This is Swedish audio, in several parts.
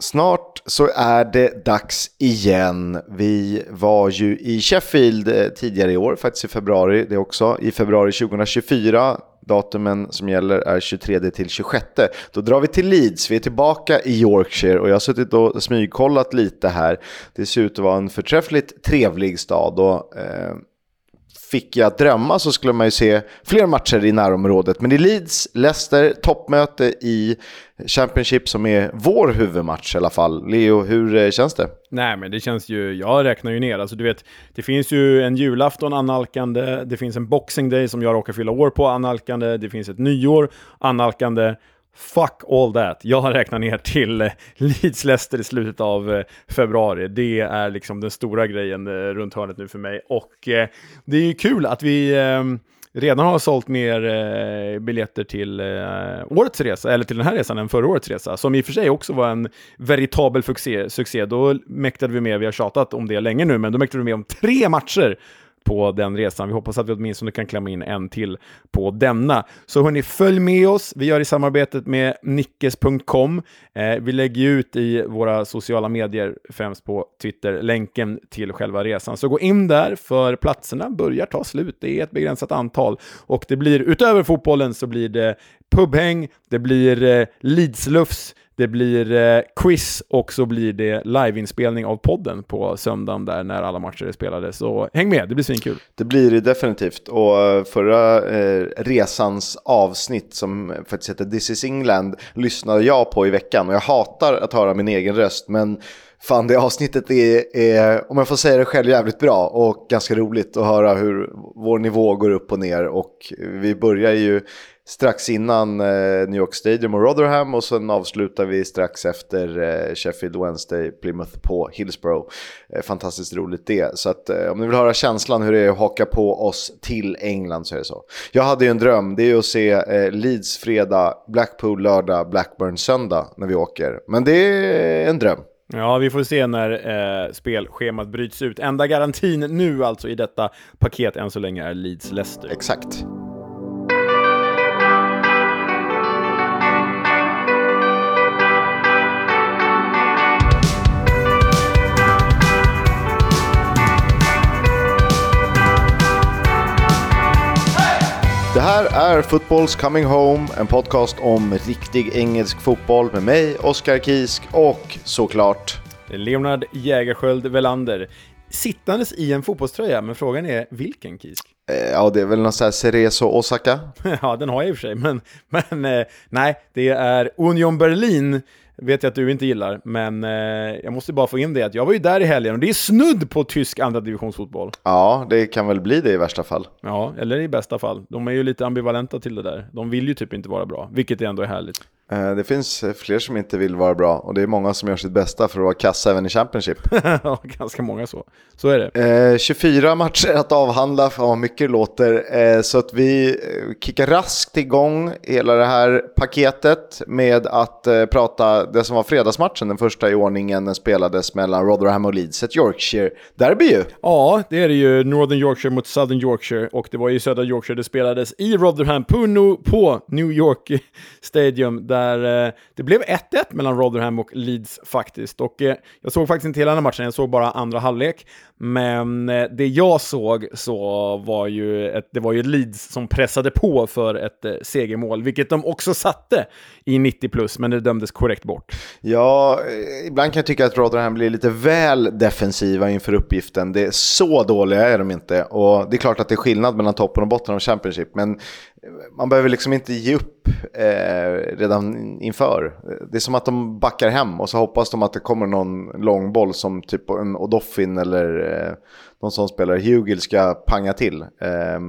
Snart så är det dags igen. Vi var ju i Sheffield eh, tidigare i år, faktiskt i februari det också. I februari 2024, datumen som gäller är 23 till 26. Då drar vi till Leeds, vi är tillbaka i Yorkshire och jag har suttit och smygkollat lite här. Det ser ut att vara en förträffligt trevlig stad och eh, fick jag drömma så skulle man ju se fler matcher i närområdet. Men i Leeds, Leicester, toppmöte i Championship som är vår huvudmatch i alla fall. Leo, hur eh, känns det? Nej, men det känns ju, jag räknar ju ner. Alltså du vet, det finns ju en julafton annalkande, det finns en boxing day som jag råkar fylla år på annalkande, det finns ett nyår annalkande. Fuck all that. Jag har räknat ner till eh, Leeds Leicester i slutet av eh, februari. Det är liksom den stora grejen eh, runt hörnet nu för mig. Och det är ju kul att vi ehm, redan har sålt mer biljetter till årets resa, eller till den här resan än förra årets resa, som i och för sig också var en veritabel succé. Då mäktade vi med, vi har tjatat om det länge nu, men då mäktade vi med om tre matcher på den resan. Vi hoppas att vi åtminstone kan klämma in en till på denna. Så hörni, följ med oss. Vi gör i samarbetet med nickes.com. Eh, vi lägger ut i våra sociala medier, främst på Twitter, länken till själva resan. Så gå in där, för platserna börjar ta slut. Det är ett begränsat antal och det blir utöver fotbollen så blir det pubhäng, det blir eh, Leedslufs, det blir eh, quiz och så blir det liveinspelning av podden på söndagen där när alla matcher är spelade. Så häng med, det blir svinkul. Det blir det definitivt. Och eh, förra eh, resans avsnitt som faktiskt heter This is England lyssnade jag på i veckan. Och jag hatar att höra min egen röst, men Fan, det avsnittet är, är, om jag får säga det själv, jävligt bra och ganska roligt att höra hur vår nivå går upp och ner. Och vi börjar ju strax innan eh, New York Stadium och Rotherham och sen avslutar vi strax efter eh, Sheffield Wednesday, Plymouth på Hillsborough. Eh, fantastiskt roligt det. Så att, om ni vill höra känslan hur det är att haka på oss till England så är det så. Jag hade ju en dröm, det är att se Leeds fredag, Blackpool lördag, Blackburn söndag när vi åker. Men det är en dröm. Ja, vi får se när eh, spelschemat bryts ut. Enda garantin nu alltså i detta paket än så länge är Leeds Leicester. Exakt. Här är Footballs Coming Home, en podcast om riktig engelsk fotboll med mig, Oskar Kisk och såklart Leonard Jägersköld Velander. Sittandes i en fotbollströja, men frågan är vilken Kisk? Eh, ja, det är väl någon sån här Cerezo Osaka? ja, den har jag i och för sig, men, men eh, nej, det är Union Berlin vet jag att du inte gillar, men eh, jag måste bara få in det att jag var ju där i helgen och det är snudd på tysk andra divisionsfotboll. Ja, det kan väl bli det i värsta fall. Ja, eller i bästa fall. De är ju lite ambivalenta till det där. De vill ju typ inte vara bra, vilket ändå är härligt. Eh, det finns fler som inte vill vara bra och det är många som gör sitt bästa för att vara kassa även i Championship. ja, ganska många så. Så är det. Eh, 24 matcher att avhandla, fan vad mycket låter. Eh, så att vi eh, kickar raskt igång hela det här paketet med att eh, prata det som var fredagsmatchen, den första i ordningen, den spelades mellan Rotherham och Leeds, ett Yorkshire-derby ju. Ja, det är det ju. Northern Yorkshire mot Southern Yorkshire och det var ju södra Yorkshire det spelades i Rotherham på New York Stadium där där eh, det blev 1-1 mellan Rotherham och Leeds faktiskt. Och eh, jag såg faktiskt inte hela den här matchen, jag såg bara andra halvlek. Men eh, det jag såg så var ju ett, det var ju Leeds som pressade på för ett eh, segermål, vilket de också satte i 90 plus, men det dömdes korrekt bort. Ja, eh, ibland kan jag tycka att Rotherham blir lite väl defensiva inför uppgiften. Det är så dåliga är de inte. Och det är klart att det är skillnad mellan toppen och botten av Championship, men man behöver liksom inte ge upp eh, redan inför. Det är som att de backar hem och så hoppas de att det kommer någon långboll som typ en Odoffin eller eh, någon sån spelare, Hugel, ska panga till. Eh,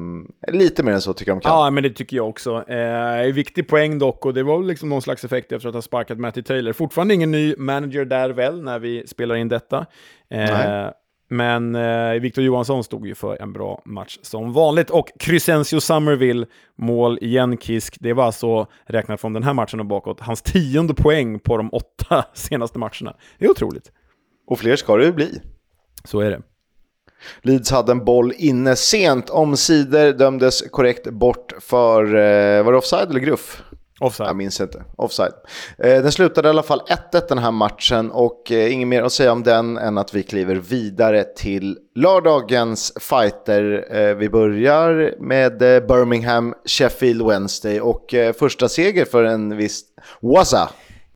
lite mer än så tycker jag de kan. Ja, men det tycker jag också. Eh, viktig poäng dock, och det var liksom någon slags effekt efter att ha sparkat Matty Taylor. Fortfarande ingen ny manager där väl, när vi spelar in detta. Eh, men eh, Victor Johansson stod ju för en bra match som vanligt. Och Crescencio Summerville, mål igen Kisk. Det var alltså, räknat från den här matchen och bakåt, hans tionde poäng på de åtta senaste matcherna. Det är otroligt. Och fler ska det ju bli. Så är det. Leeds hade en boll inne sent, omsider dömdes korrekt bort för, eh, var det offside eller gruff? Offside. Jag minns inte. Offside. Eh, den slutade i alla fall 1-1 den här matchen och eh, inget mer att säga om den än att vi kliver vidare till lördagens fighter. Eh, vi börjar med eh, Birmingham Sheffield Wednesday och eh, första seger för en viss Waza.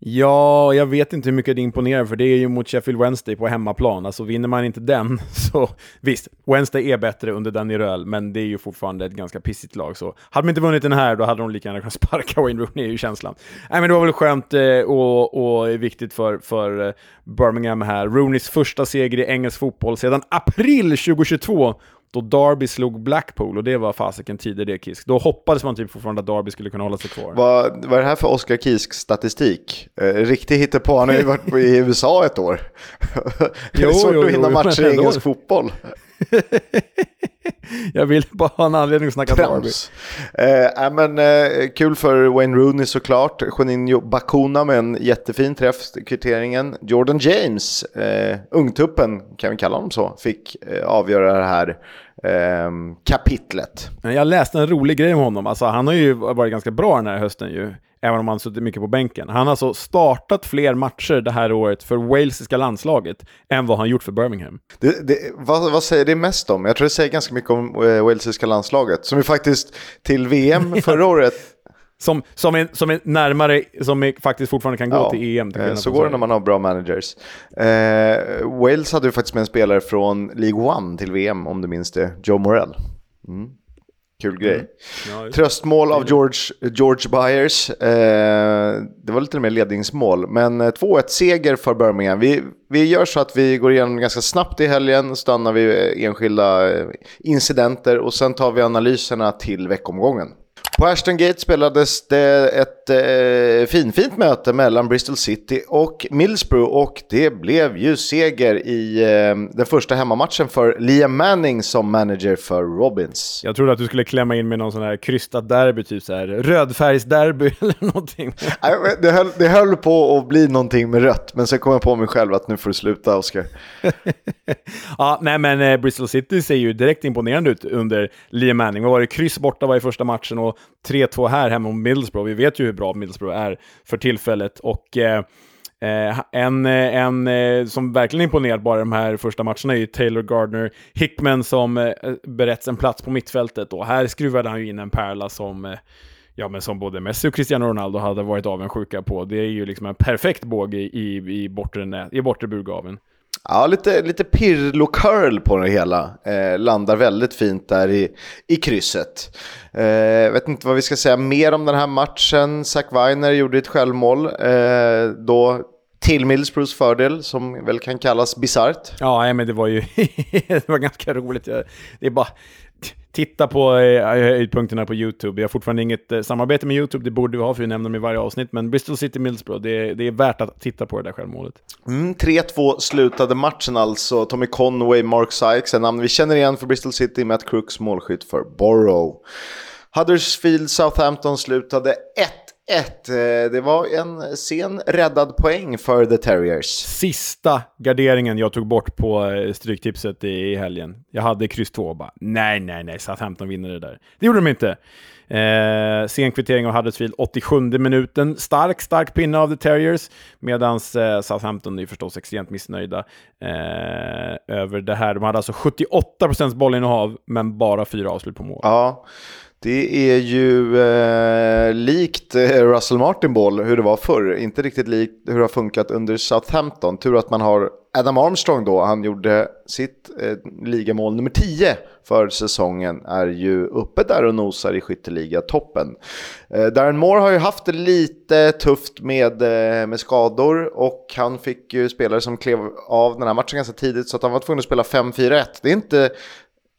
Ja, jag vet inte hur mycket det imponerar, för det är ju mot Sheffield Wednesday på hemmaplan. Alltså vinner man inte den, så visst, Wednesday är bättre under Danny Röhl, men det är ju fortfarande ett ganska pissigt lag. Så hade man inte vunnit den här, då hade de lika gärna kunnat sparka Wayne Rooney, är ju känslan. Nej, men det var väl skönt eh, och, och viktigt för, för eh, Birmingham här. Rooneys första seger i engelsk fotboll sedan april 2022 då Derby slog Blackpool och det var fasiken tider det Kisk. Då hoppades man typ fortfarande att Derby skulle kunna hålla sig kvar. Vad, vad är det här för Oscar Kisk-statistik? Eh, riktig hittepå, han har ju varit i USA ett år. det är Jo, svårt jo, att hinna jo, matcher i engelsk fotboll. Jag vill bara ha en anledning att snacka Derby. Trams. Eh, äh, men, eh, kul för Wayne Rooney såklart. Juninho Bacuna med en jättefin träff kvitteringen. Jordan James, eh, ungtuppen kan vi kalla honom så, fick eh, avgöra det här eh, kapitlet. Jag läste en rolig grej om honom. Alltså, han har ju varit ganska bra den här hösten ju. Även om han suttit mycket på bänken. Han har alltså startat fler matcher det här året för walesiska landslaget än vad han gjort för Birmingham. Det, det, vad, vad säger det mest om? Jag tror det säger ganska mycket om eh, walesiska landslaget. Som ju faktiskt till VM förra året Som, som, är, som är närmare, som är, faktiskt fortfarande kan gå Ja, till EM. till eh, Så går det när man har bra managers. Eh, Wales hade ju faktiskt med en spelare från League One till VM, om du minns det. Joe Morell. Mm. Kul grej. Ja, just. Tröstmål av George, George Byers. Eh, det var lite mer ledningsmål, men eh, 2-1 seger för Birmingham. Vi, vi gör så att vi går igenom ganska snabbt i helgen, stannar vid eh, enskilda eh, incidenter och sen tar vi analyserna till veckomgången. På Ashton Gate spelades det ett eh, finfint möte mellan Bristol City och Middlesbrough och det blev ju seger i eh, den första hemmamatchen för Liam Manning som manager för Robins. Jag trodde att du skulle klämma in med någon sån här krystat derby, typ så här rödfärgsderby eller någonting. Det höll, det höll på att bli någonting med rött, men sen kom jag på mig själv att nu får du sluta, Oskar. ja, nej men eh, Bristol City ser ju direkt imponerande ut under Liam Manning. Vad var det? Kryss borta var i första matchen och 3-2 här hemma mot Middlesbrough. Vi vet ju hur bra Middlesbrough är för tillfället. Och eh, eh en, eh, en eh, som verkligen imponerat bara de här första matcherna är ju Taylor Gardner Hickman som eh, berätts en plats på mittfältet. Och här skruvade han ju in en pärla som eh, Ja, men som både Messi och Cristiano Ronaldo hade varit avundsjuka på. Det är ju liksom en perfekt båge i, i, i bortre, nät, i bortre burgaven. Ja, lite, lite Pirlo-curl på det hela. Eh, landar väldigt fint där i, i krysset. Eh, jag vet inte vad vi ska säga mer om den här matchen. Zack Weiner gjorde ett självmål. Eh, då till Middlesbroughs fördel, som väl kan kallas bisarrt. Ja, men det var ju det var ganska roligt. Det är bara titta på eh, höjdpunkterna på YouTube. Vi har fortfarande inget eh, samarbete med YouTube, det borde vi ha för vi nämner dem i varje avsnitt. Men Bristol City Middlesbrough, det, är- det är värt att titta på det där självmålet. Mm, 3-2 slutade matchen alltså. Tommy Conway, Mark Sykes, en namn vi känner igen för Bristol City, Matt Crooks målskytt för Borough. Huddersfield Southampton slutade 1-1. Eh, Det var en sen räddad poäng för The Terriers. Sista garderingen jag tog bort på eh, stryktipset i, i helgen. Jag hade kryss 2 och bara nej, nej, nej, Southampton vinner det där. Det gjorde de inte. Eh, sen kvittering av Huddersfield 87 minuten. Stark, stark pinne av The Terriers. Medan eh, Southampton är förstås extremt missnöjda eh, över det här. De hade alltså 78% bollinnehav, men bara fyra avslut på mål. Ja, det är ju eh, likt eh, Russell Martin Ball hur det var förr. Inte riktigt likt hur det har funkat under Southampton. Tur att man har Adam Armstrong då. Han gjorde sitt eh, ligamål nummer 10 för säsongen. Är ju uppe där och nosar i skytteliga-toppen. Eh, Darren Moore har ju haft det lite tufft med, eh, med skador. Och han fick ju spelare som klev av den här matchen ganska tidigt. Så att han var tvungen att spela 5-4-1. Det är inte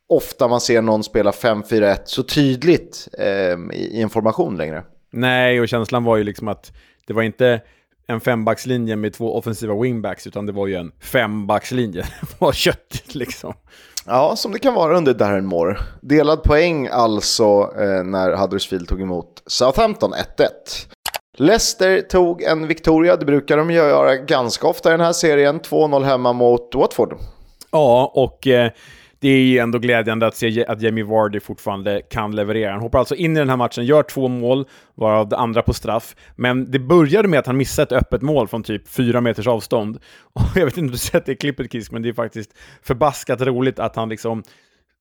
ofta man ser någon spela 5-4-1 så tydligt eh, i, i en formation längre. Nej, och känslan var ju liksom att det var inte en fembackslinje med två offensiva wingbacks, utan det var ju en fembackslinje. Det var köttigt liksom. Ja, som det kan vara under Darren Moore. Delad poäng alltså eh, när Huddersfield tog emot Southampton 1-1. Leicester tog en Victoria, det brukar de göra ganska ofta i den här serien. 2-0 hemma mot Watford. Ja, och eh, det är ju ändå glädjande att se att Jamie Vardy fortfarande kan leverera. Han hoppar alltså in i den här matchen, gör två mål, varav det andra på straff. Men det började med att han missade ett öppet mål från typ fyra meters avstånd. Och jag vet inte om du sett det klippet Kisk, men det är faktiskt förbaskat roligt att han liksom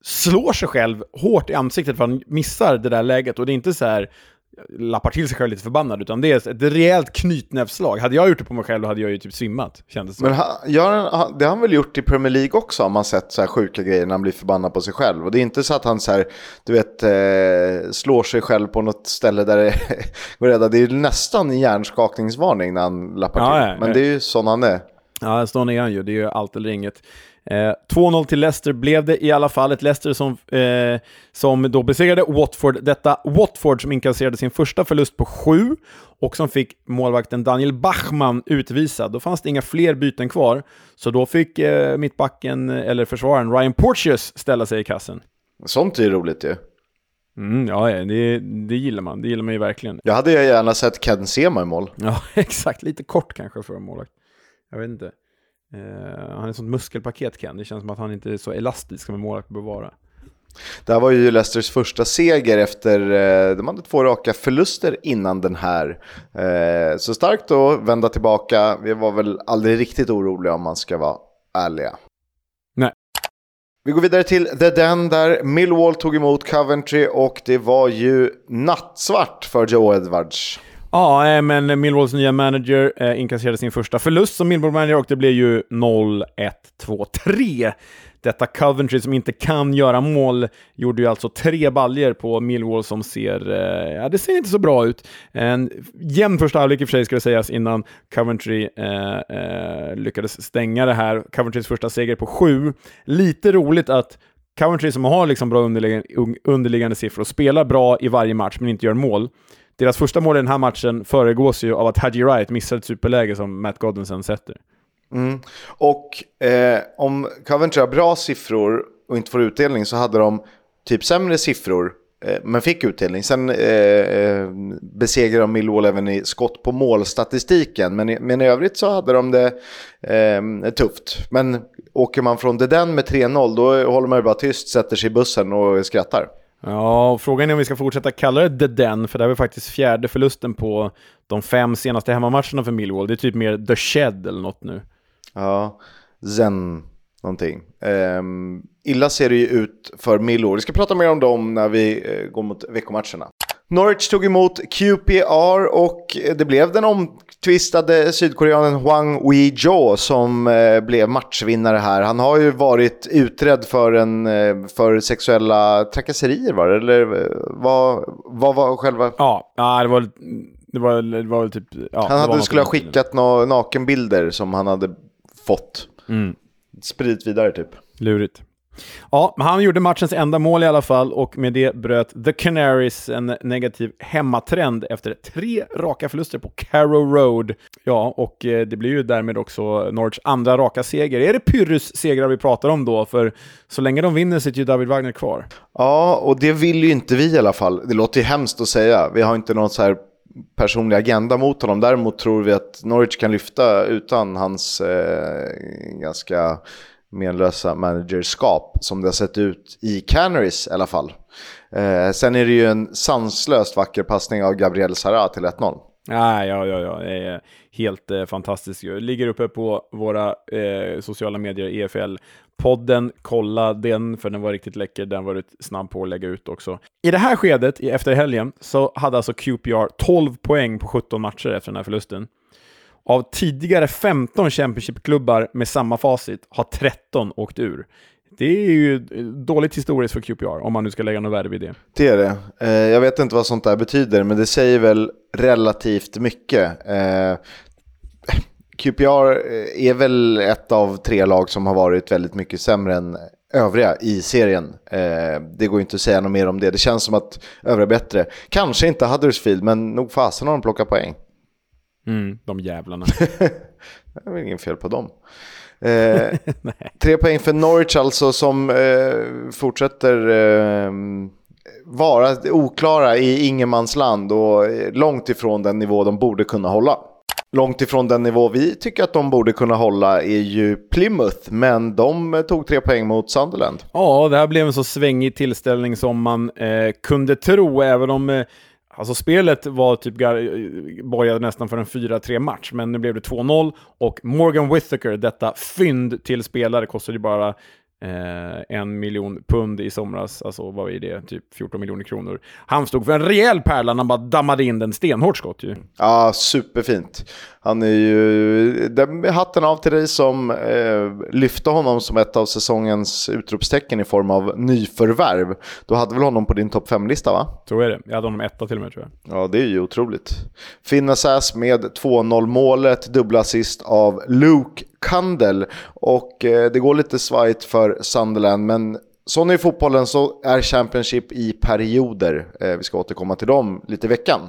slår sig själv hårt i ansiktet för att han missar det där läget. Och det är inte så här lappar till sig själv lite förbannad, utan det är ett rejält knytnävsslag. Hade jag gjort det på mig själv då hade jag ju typ svimmat, kändes det Men ha, gör han, det har han väl gjort i Premier League också, om man sett så här sjuka grejer när han blir förbannad på sig själv. Och det är inte så att han så här, du vet, eh, slår sig själv på något ställe där det går rädda. Det är ju nästan en hjärnskakningsvarning när han lappar Ja, till. ja, Men ja. det är ju sån han är. Ja, sån är han ju. Det är ju allt eller inget. Eh, 2-0 till Leicester blev det i alla fall. Ett Leicester som, eh, som då besegrade Watford. Detta Watford som inkasserade sin första förlust på sju och som fick målvakten Daniel Bachmann utvisad. Då fanns det inga fler byten kvar, så då fick eh, mittbacken, eller försvararen, Ryan Porteous ställa sig i kassen. Sånt är ju roligt ju. Mm, ja, ja, det, det gillar man. Det gillar man ju verkligen. Jag hade ju gärna sett Ken Sema i mål. Ja, exakt. Lite kort kanske för en målvakt. Jag vet inte. Eh, han är ett sånt muskelpaket Ken. Det känns som att han inte är så elastisk som en målvakt bör vara. Det här var ju Leicesters första seger efter, eh, de hade två raka förluster innan den här. Eh, så starkt att vända tillbaka, vi var väl aldrig riktigt oroliga om man ska vara ärliga. Nej. Vi går vidare till The Den där Millwall tog emot Coventry och det var ju nattsvart för Joe Edwards. Ja, eh, men Millwalls nya manager eh, inkasserade sin första förlust som Millwall-manager och det blev ju 0-1-2-3. Detta Coventry som inte kan göra mål gjorde ju alltså tre baljer på Millwall som ser, eh, ja det ser inte så bra ut. En jämn första halvlek i och för sig ska det sägas innan Coventry eh, eh, lyckades stänga det här. Coventrys första seger på sju. Lite roligt att Coventry som har liksom bra underliggande, underliggande siffror och spelar bra i varje match men inte gör mål. Deras första mål i den här matchen föregås ju av att Hadji Wright missar ett superläge som Matt Godwinson sätter. Mm. Och eh, om Coventry har bra siffror och inte får utdelning så hade de typ sämre siffror eh, men fick utdelning. Sen eh, eh besegrade de Millwall även i skott på målstatistiken. Men, i- men i övrigt så hade de det eh, tufft. Men åker man från det den med 3-0 då håller man ju bara tyst, sätter sig i bussen och skrattar. Ja, och frågan är om vi ska fortsätta kalla det The Den, för det här var faktiskt fjärde förlusten på de fem senaste hemmamatcherna för Millwall. Det är typ mer The Shed eller något nu. Ja, zen någonting. Um, illa ser det ju ut för Millwall. Vi ska prata mer om dem när vi uh, går mot veckomatcherna. Norwich tog emot QPR och det blev den omtvistade sydkoreanen Hwang Wee-jo som eh, blev matchvinnare här. Han har ju varit utredd för, en, eh, för sexuella trakasserier var det? Eller eh, vad, vad var själva... Ja, det var det var, det var väl typ... Ja, Han hade, skulle ha skickat några nakenbilder som han hade fått. Mm. Spridit vidare typ. Lurigt. Ja, men han gjorde matchens enda mål i alla fall och med det bröt The Canaries en negativ hemmatrend efter tre raka förluster på Carrow Road. Ja, och eh, det blir ju därmed också Norwich andra raka seger. Är det Pyrrhus segrar vi pratar om då? För så länge de vinner sitter ju David Wagner kvar. Ja, och det vill ju inte vi i alla fall. Det låter ju hemskt att säga. Vi har inte någon så här personlig agenda mot honom. Däremot tror vi att Norwich kan lyfta utan hans eh, ganska menlösa managerskap som det har sett ut i Canaries i alla fall. Eh, sen är det ju en sanslöst vacker passning av Gabriel Sara till 1-0. Nej, ja, ja, ja, det är helt eh, fantastiskt ju. Ligger uppe på våra eh, sociala medier, EFL-podden. Kolla den, för den var riktigt läcker. Den var du snabb på att lägga ut också. I det här skedet, efter helgen, så hade alltså QPR 12 poäng på 17 matcher efter den här förlusten. Av tidigare 15 Championship-klubbar med samma facit har 13 åkt ur. Det är ju dåligt historiskt för QPR, om man nu ska lägga något värde vid det. Det är det. Eh, jag vet inte vad sånt där betyder, men det säger väl relativt mycket. Eh, QPR eh, är väl ett av tre lag som har varit väldigt mycket sämre än övriga i serien. Eh, det går ju inte att säga något mer om det. Det känns som att övriga är bättre. Kanske inte Huddersfield, men nog fasen har de plockat poäng. Mm, de jävlarna. Det är ingen fel på dem. Eh, tre poäng för Norwich alltså som eh, fortsätter eh, vara oklara i ingenmansland och eh, långt ifrån den nivå de borde kunna hålla. långt ifrån den nivå vi tycker att de borde kunna hålla är ju Plymouth, men de tog tre poäng mot Sunderland. Ja, det här blev en så svängig tillställning som man eh, kunde tro, även om eh, Alltså spelet var typ började nästan för en 4-3 match, men nu blev det 2-0 och Morgan Whittaker, detta fynd till spelare, kostade ju bara eh, en miljon pund i somras, alltså vad är det, typ 14 miljoner kronor. Han stod för en rejäl pärla när han bara dammade in den stenhårt skott ju. Ja, superfint. Han är ju, den, hatten av till dig som eh, lyfte honom som ett av säsongens utropstecken i form av nyförvärv. Du hade väl honom på din topp 5-lista va? Tror jag det. Jag hade honom etta till och med tror jag. Ja, det är ju otroligt. Finnasass med 2-0 målet, dubbelassist av Luke Kandel. Och eh, det går lite svajigt för Sunderland, men Sån är fotbollen så är Championship i perioder. Eh, vi ska återkomma till dem lite i veckan.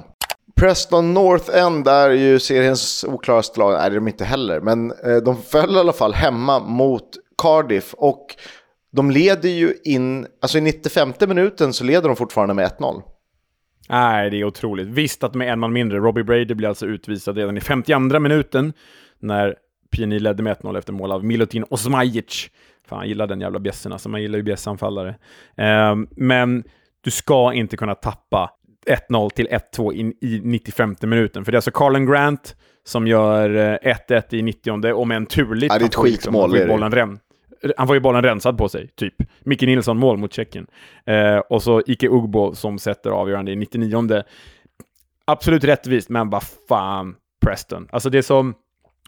Preston North End är ju seriens oklaraste lag, nej det är de inte heller, men eh, de föll i alla fall hemma mot Cardiff och de leder ju in, alltså i 95 minuten så leder de fortfarande med 1-0. Nej, det är otroligt. Visst att med en man mindre. Robbie Brady blir alltså utvisad redan i 52 minuten när PNI ledde med 1-0 efter mål av Milutin Osmajic. Fan, jag gillar den jävla bjässen, alltså man gillar ju bjässanfallare. Eh, men du ska inte kunna tappa 1-0 till 1-2 i, i 95 minuten. För det är alltså Carlen Grant som gör 1-1 eh, i 90 och med en turligt. Ja, det är ett skitmål. Liksom, bollen han får ju bollen rensad på sig, typ. Micke Nilsson mål mot Tjeckien. Eh, och så Ike Ugbo som sätter avgörande i 99 Absolut rättvist, men vad fan, Preston. Alltså det är som...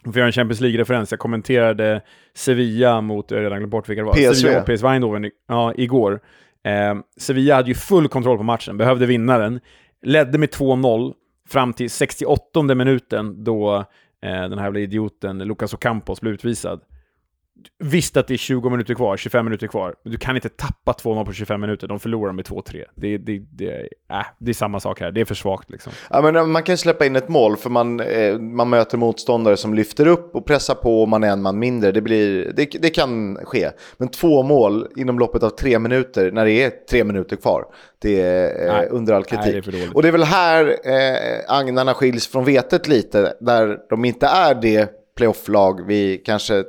För att göra en Champions League-referens, jag kommenterade Sevilla mot, jag har redan glömt bort vilka det var, PSV. Sevilla och PSV Eindhoven ja, igår. Eh, Sevilla hade ju full kontroll på matchen, behövde vinna den. Ledde med 2-0 fram till 68 minuten då eh, den här idioten Lucas Ocampos blev utvisad visst att det är 20 minuter kvar, 25 minuter kvar, men du kan inte tappa 2-0 på 25 minuter. De förlorar med 2-3. Det, det, det, äh, det är samma sak här, det är för svagt liksom. Ja, men eh, man kan släppa in ett mål, för man, eh, man möter motståndare som lyfter upp och pressar på och man är en man mindre. Det, blir, det, det kan ske. Men två mål inom loppet av tre minuter, när det är tre minuter kvar, det är eh, under all kritik. Nej, det och det är väl här eh, agnarna skiljs från vetet lite, där de inte är det playoff-lag vi kanske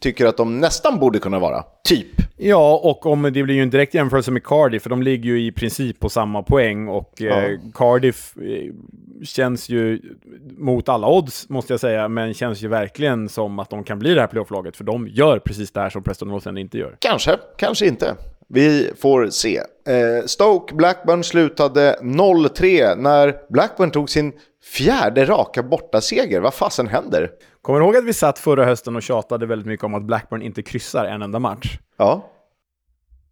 tycker att de nästan borde kunna vara. Typ. Ja, och om det blir ju en direkt jämförelse med Cardiff, för de ligger ju i princip på samma poäng och ja. eh, Cardiff eh, känns ju mot alla odds, måste jag säga, men känns ju verkligen som att de kan bli det här playofflaget, för de gör precis det här som Preston North End inte gör. Kanske, kanske inte. Vi får se. Eh, Stoke Blackburn slutade 0-3 när Blackburn tog sin fjärde raka bortaseger. Vad fasen händer? Kommer du ihåg att vi satt förra hösten och tjatade väldigt mycket om att Blackburn inte kryssar en enda match? Ja.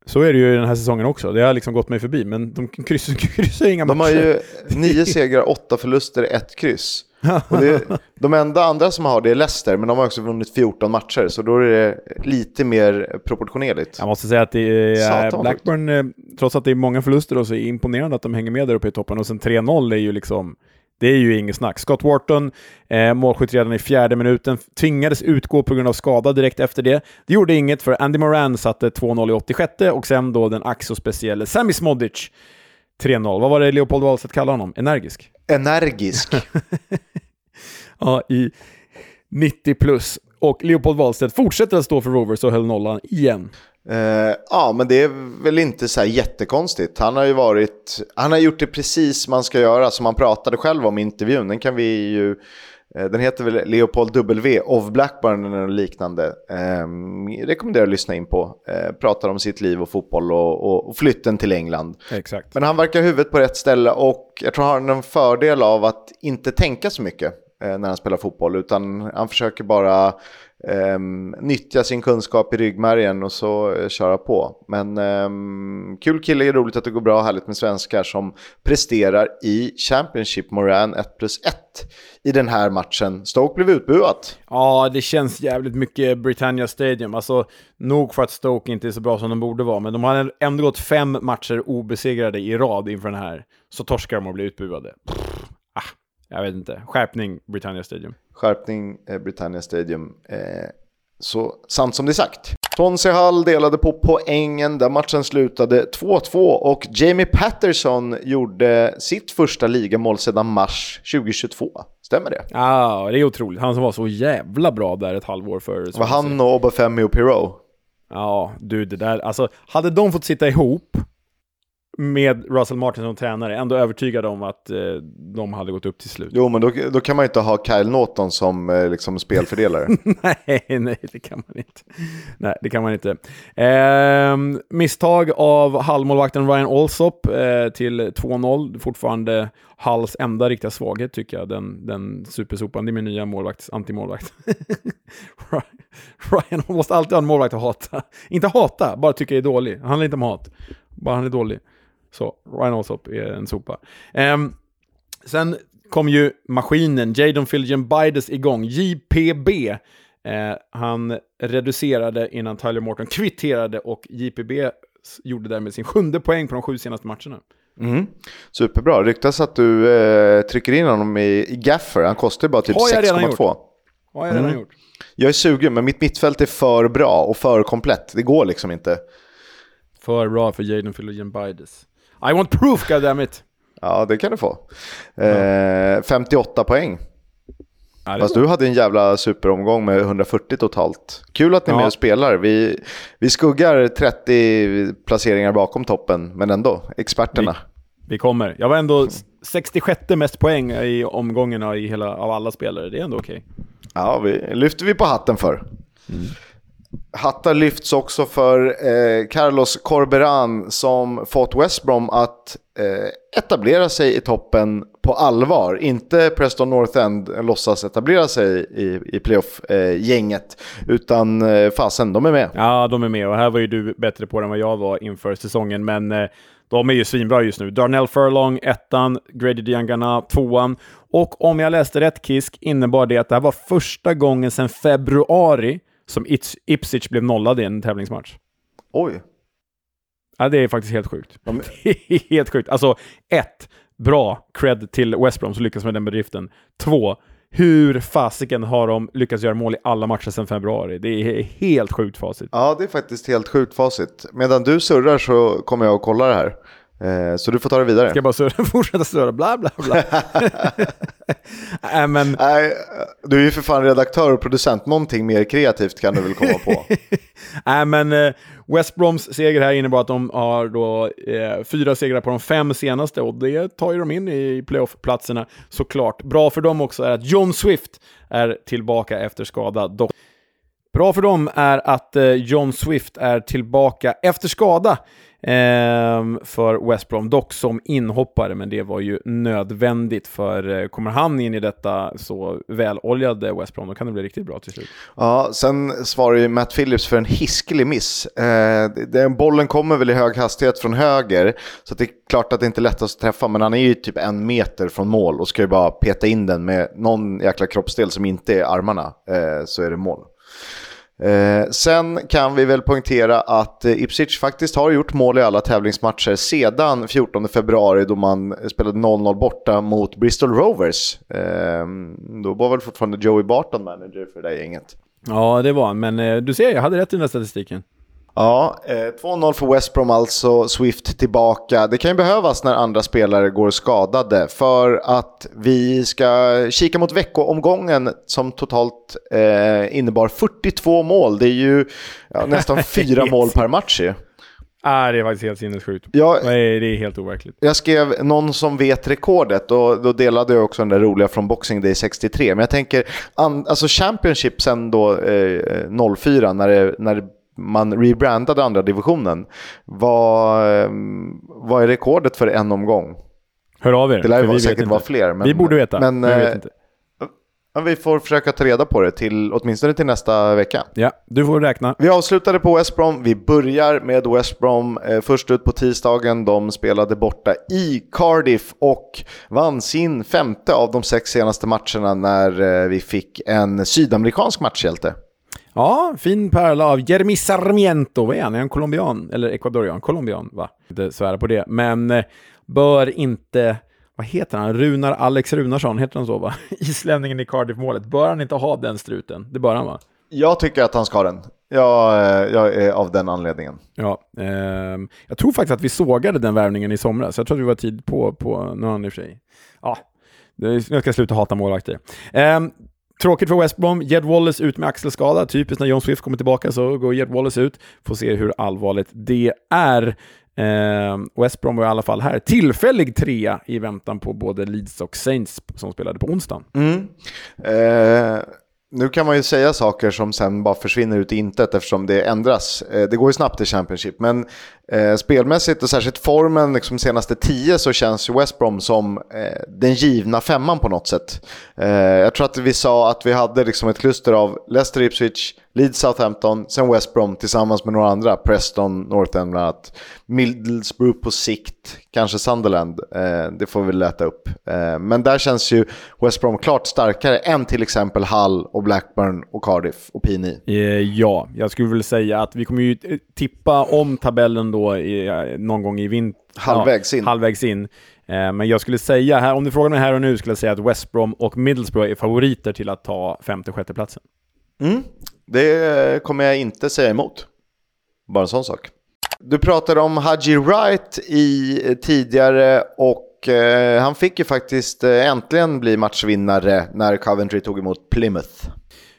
Så är det ju den här säsongen också. Det har liksom gått mig förbi, men de kryssar, kryssar inga de matcher. De har ju nio segrar, åtta förluster, ett kryss. Det, de enda andra som har det är Leicester, men de har också vunnit 14 matcher, så då är det lite mer proportionerligt. Jag måste säga att är Blackburn, eh, trots att det är många förluster, då, så är det imponerande att de hänger med där uppe i toppen. Och sen 3-0 är ju liksom det är ju inget snack. Scott Wharton, eh, målskytt redan i fjärde minuten, tvingades utgå på grund av skada direkt efter det. Det gjorde inget för Andy Moran satte 2-0 i 86 och sen då den ack speciella Sami Smodic 3-0. Vad var det Leopold Wahlstedt kallade honom? Energisk? Energisk. ja, i 90 plus. Och Leopold Wahlstedt fortsätter att stå för Rovers och höll nollan igen. Uh, ja, men det är väl inte så här jättekonstigt. Han har ju varit, han har gjort det precis man ska göra, som han pratade själv om i intervjun. Den kan vi ju, uh, den heter väl Leopold W of Blackburn eller liknande. Um, rekommenderar att lyssna in på. Uh, pratar om sitt liv och fotboll och, och, och, flytten till England. Exakt. Men han verkar huvudet på rätt ställe och jag tror han har en fördel av att inte tänka så mycket Eh, när han spelar fotboll, utan han försöker bara um, nyttja sin kunskap i ryggmärgen och så uh, köra på. Men um, kul kille, är roligt att det går bra, härligt med svenskar som presterar i Championship Moran 1 plus 1 i den här matchen. Stoke blev utbuat. Ja, det känns jävligt mycket Britannia Stadium. Alltså, nog för att Stoke inte är så bra som de borde vara, men de har ändå gått fem matcher obesegrade i rad inför den här. Så torskar de och blir utbuade. Pff, jag vet inte. Skärpning Britannia Stadium skärpning eh, Britannia Stadium. Eh, så sant som det är sagt. Tonsi Hall delade på poängen där matchen slutade 2-2 och Jamie Patterson gjorde sitt första ligamål sedan mars 2022. Stämmer det? Ja, det är otroligt. Han som var så jävla bra där ett halvår före. Var han och Obafemi och Pirou? Ja, du det där, alltså hade de fått sitta ihop med Russell Martin som tränare, ändå övertygad om att eh, de hade gått upp till slut. Jo, men då, då kan man inte ha Kyle Norton som eh, liksom spelfördelare. nej, nej, det kan man inte. Nej, det kan man inte. Eh, misstag av halvmålvakten Ryan Alsop eh, till 2-0. Fortfarande Halls enda riktiga svaghet tycker jag, den, den supersopan. Det är min nya målvakt, antimålvakt. Ryan måste alltid ha en målvakt att hata. Inte hata, bara tycka är dålig. Han handlar inte om hat, bara han är dålig. Så Ryan Alsop är en sopa. Um, sen kom ju maskinen, Jadon Filgen Bides igång, JPB. Eh, han reducerade innan Tyler Morton kvitterade och JPB gjorde därmed sin sjunde poäng på de sju senaste matcherna. Mm. Superbra. Ryktas att du eh, trycker in honom i, i Gaffer. Han kostar ju bara typ 6,2. Har jag redan mm. gjort. Jag är sugen, men mitt mittfält är för bra och för komplett. Det går liksom inte. För bra för Jadon Filgen Bides. I want proof, goddammit! Ja, det kan du få. Eh, 58 poäng. Ja, Fast du hade en jävla superomgång med 140 totalt. Kul att ni är ja. med och spelar. Vi, vi skuggar 30 placeringar bakom toppen, men ändå, experterna. Vi, vi kommer. Jag var ändå 66 mest poäng i omgångarna i hela, av alla spelare. Det är ändå okej. Okay. Ja, vi, lyfter vi på hatten för. Mm. Hattar lyfts också för eh, Carlos Corberan som fått West Brom att eh, etablera sig i toppen på allvar. Inte Preston North End eh, låtsas etablera sig i, i playoff-gänget. Eh, utan eh, fasen, de är med. Ja, de är med och här var ju du bättre på det än vad jag var inför säsongen. Men eh, de är ju svinbra just nu. Darnell Furlong, ettan, Grady Diangana, tvåan. Och om jag läste rätt, Kisk, innebar det att det här var första gången sedan februari som Ipswich blev nollad i en tävlingsmatch. Oj. Ja, det är faktiskt helt sjukt. Ja, men... helt sjukt. Alltså, ett, bra cred till West Brom som lyckas med den bedriften. Två, hur fasiken har de lyckats göra mål i alla matcher sedan februari? Det är helt sjukt facit. Ja, det är faktiskt helt sjukt facit. Medan du surrar så kommer jag att kolla det här. Eh, så du får ta det vidare. Ska jag bara surra, fortsätta surra, bla bla bla. äh, men... Nej, du är ju för fan redaktör och producent, någonting mer kreativt kan du väl komma på. Nej, men eh, West Broms seger här innebar att de har då eh, fyra segrar på de fem senaste och det tar ju de in i playoff-platserna såklart. Bra för dem också är att John Swift är tillbaka efter skada. Bra för dem är att eh, John Swift är tillbaka efter skada eh, Ehm, för West Brom, dock som inhoppare, men det var ju nödvändigt för eh, kommer han in i detta så väloljade West Brom, då kan det bli riktigt bra till slut. Ja, sen svarar ju Matt Phillips för en hiskelig miss. Eh, den bollen kommer väl i hög hastighet från höger, så det är klart att det inte är lättast att träffa, men han är ju typ en meter från mål och ska ju bara peta in den med någon jäkla kroppsdel som inte är armarna, eh, så är det mål. Eh, sen kan vi väl poängtera att eh, Ipswich faktiskt har gjort mål i alla tävlingsmatcher sedan 14 februari då man spelade 0-0 borta mot Bristol Rovers. Eh, då var väl fortfarande Joey Barton manager för det där gänget. Ja, det var han, men eh, du ser, jag hade rätt i den här statistiken. Ja, eh, 2-0 för West Brom alltså, Swift tillbaka. Det kan ju behövas när andra spelare går skadade för att vi ska kika mot veckoomgången som totalt eh, innebar 42 mål. Det är ju ja, nästan fyra mål per match ju. Ah, det är faktiskt helt sinnessjukt. Ja, det är helt overkligt. Jag skrev någon som vet rekordet och då delade jag också den där roliga från Boxing Day 63. Men jag tänker, alltså Championship sen då eh, 04 när det, när det man rebrandade andra divisionen. Vad, ehm, vad är rekordet för en omgång? Hör av er. Det lär ju säkert vara fler. Men, vi borde veta. Men, vi, vet eh, inte. vi får försöka ta reda på det, till, åtminstone till nästa vecka. Ja, du får räkna. Vi avslutade på West Brom. Vi börjar med West Brom. Eh, först ut på tisdagen. De spelade borta i Cardiff och vann sin femte av de sex senaste matcherna när eh, vi fick en sydamerikansk matchhjälte. Ja, fin pärla av Jeremy Sarmiento. Vad är han? Är han colombian? Eller ecuadorian? Colombian, va? Inte svära på det. Men eh, bör inte... Vad heter han? Runar Alex Runarsson, heter han så va? Islänningen i Cardiff-målet. Bör han inte ha den struten? Det bör han va? Jag tycker att han ska den. Jag, eh, jag är av den anledningen. Ja, eh, jag tror faktiskt att vi sågade den värvningen i somras. Jag tror att vi var tid på, på nu har han i och för sig. Ja, jag ska sluta hata målvakter. Eh, Tråkigt för West Brom. Jed Wallace ut med axelskada. Typiskt när John Swift kommer tillbaka så går Jed Wallace ut. Får se hur allvarligt det är. Eh, West Brom var i alla fall här tillfällig trea i väntan på både Leeds och Saints som spelade på onsdagen. Mm. Eh, nu kan man ju säga saker som sen bara försvinner ut i intet eftersom det ändras. Eh, det går ju snabbt i Championship, men eh, spelmässigt och särskilt formen liksom senaste tio så känns ju West Brom som eh, den givna femman på något sätt. Eh, jag tror att vi sa att vi hade liksom ett kluster av Leicester Ipswich, Leeds Southampton, sen West Brom tillsammans med några andra, Preston, North End bland annat. Middlesbrough på sikt, kanske Sunderland, eh, det får vi lätta upp. Eh, men där känns ju West Brom klart starkare än till exempel Hull och Blackburn och Cardiff och Pini. Eh, ja, jag skulle väl säga att vi kommer ju tippa om tabellen då i, någon gång i vinter. Halvvägs in. Ja, halvvägs in. Eh, men jag skulle säga, här, om du frågar mig här och nu, skulle jag säga att West Brom och Middlesbrough är favoriter till att ta femte sjätte platsen. Mm, det kommer jag inte säga emot. Bara en sån sak. Du pratade om Haji Wright i, tidigare och eh, han fick ju faktiskt eh, äntligen bli matchvinnare när Coventry tog emot Plymouth.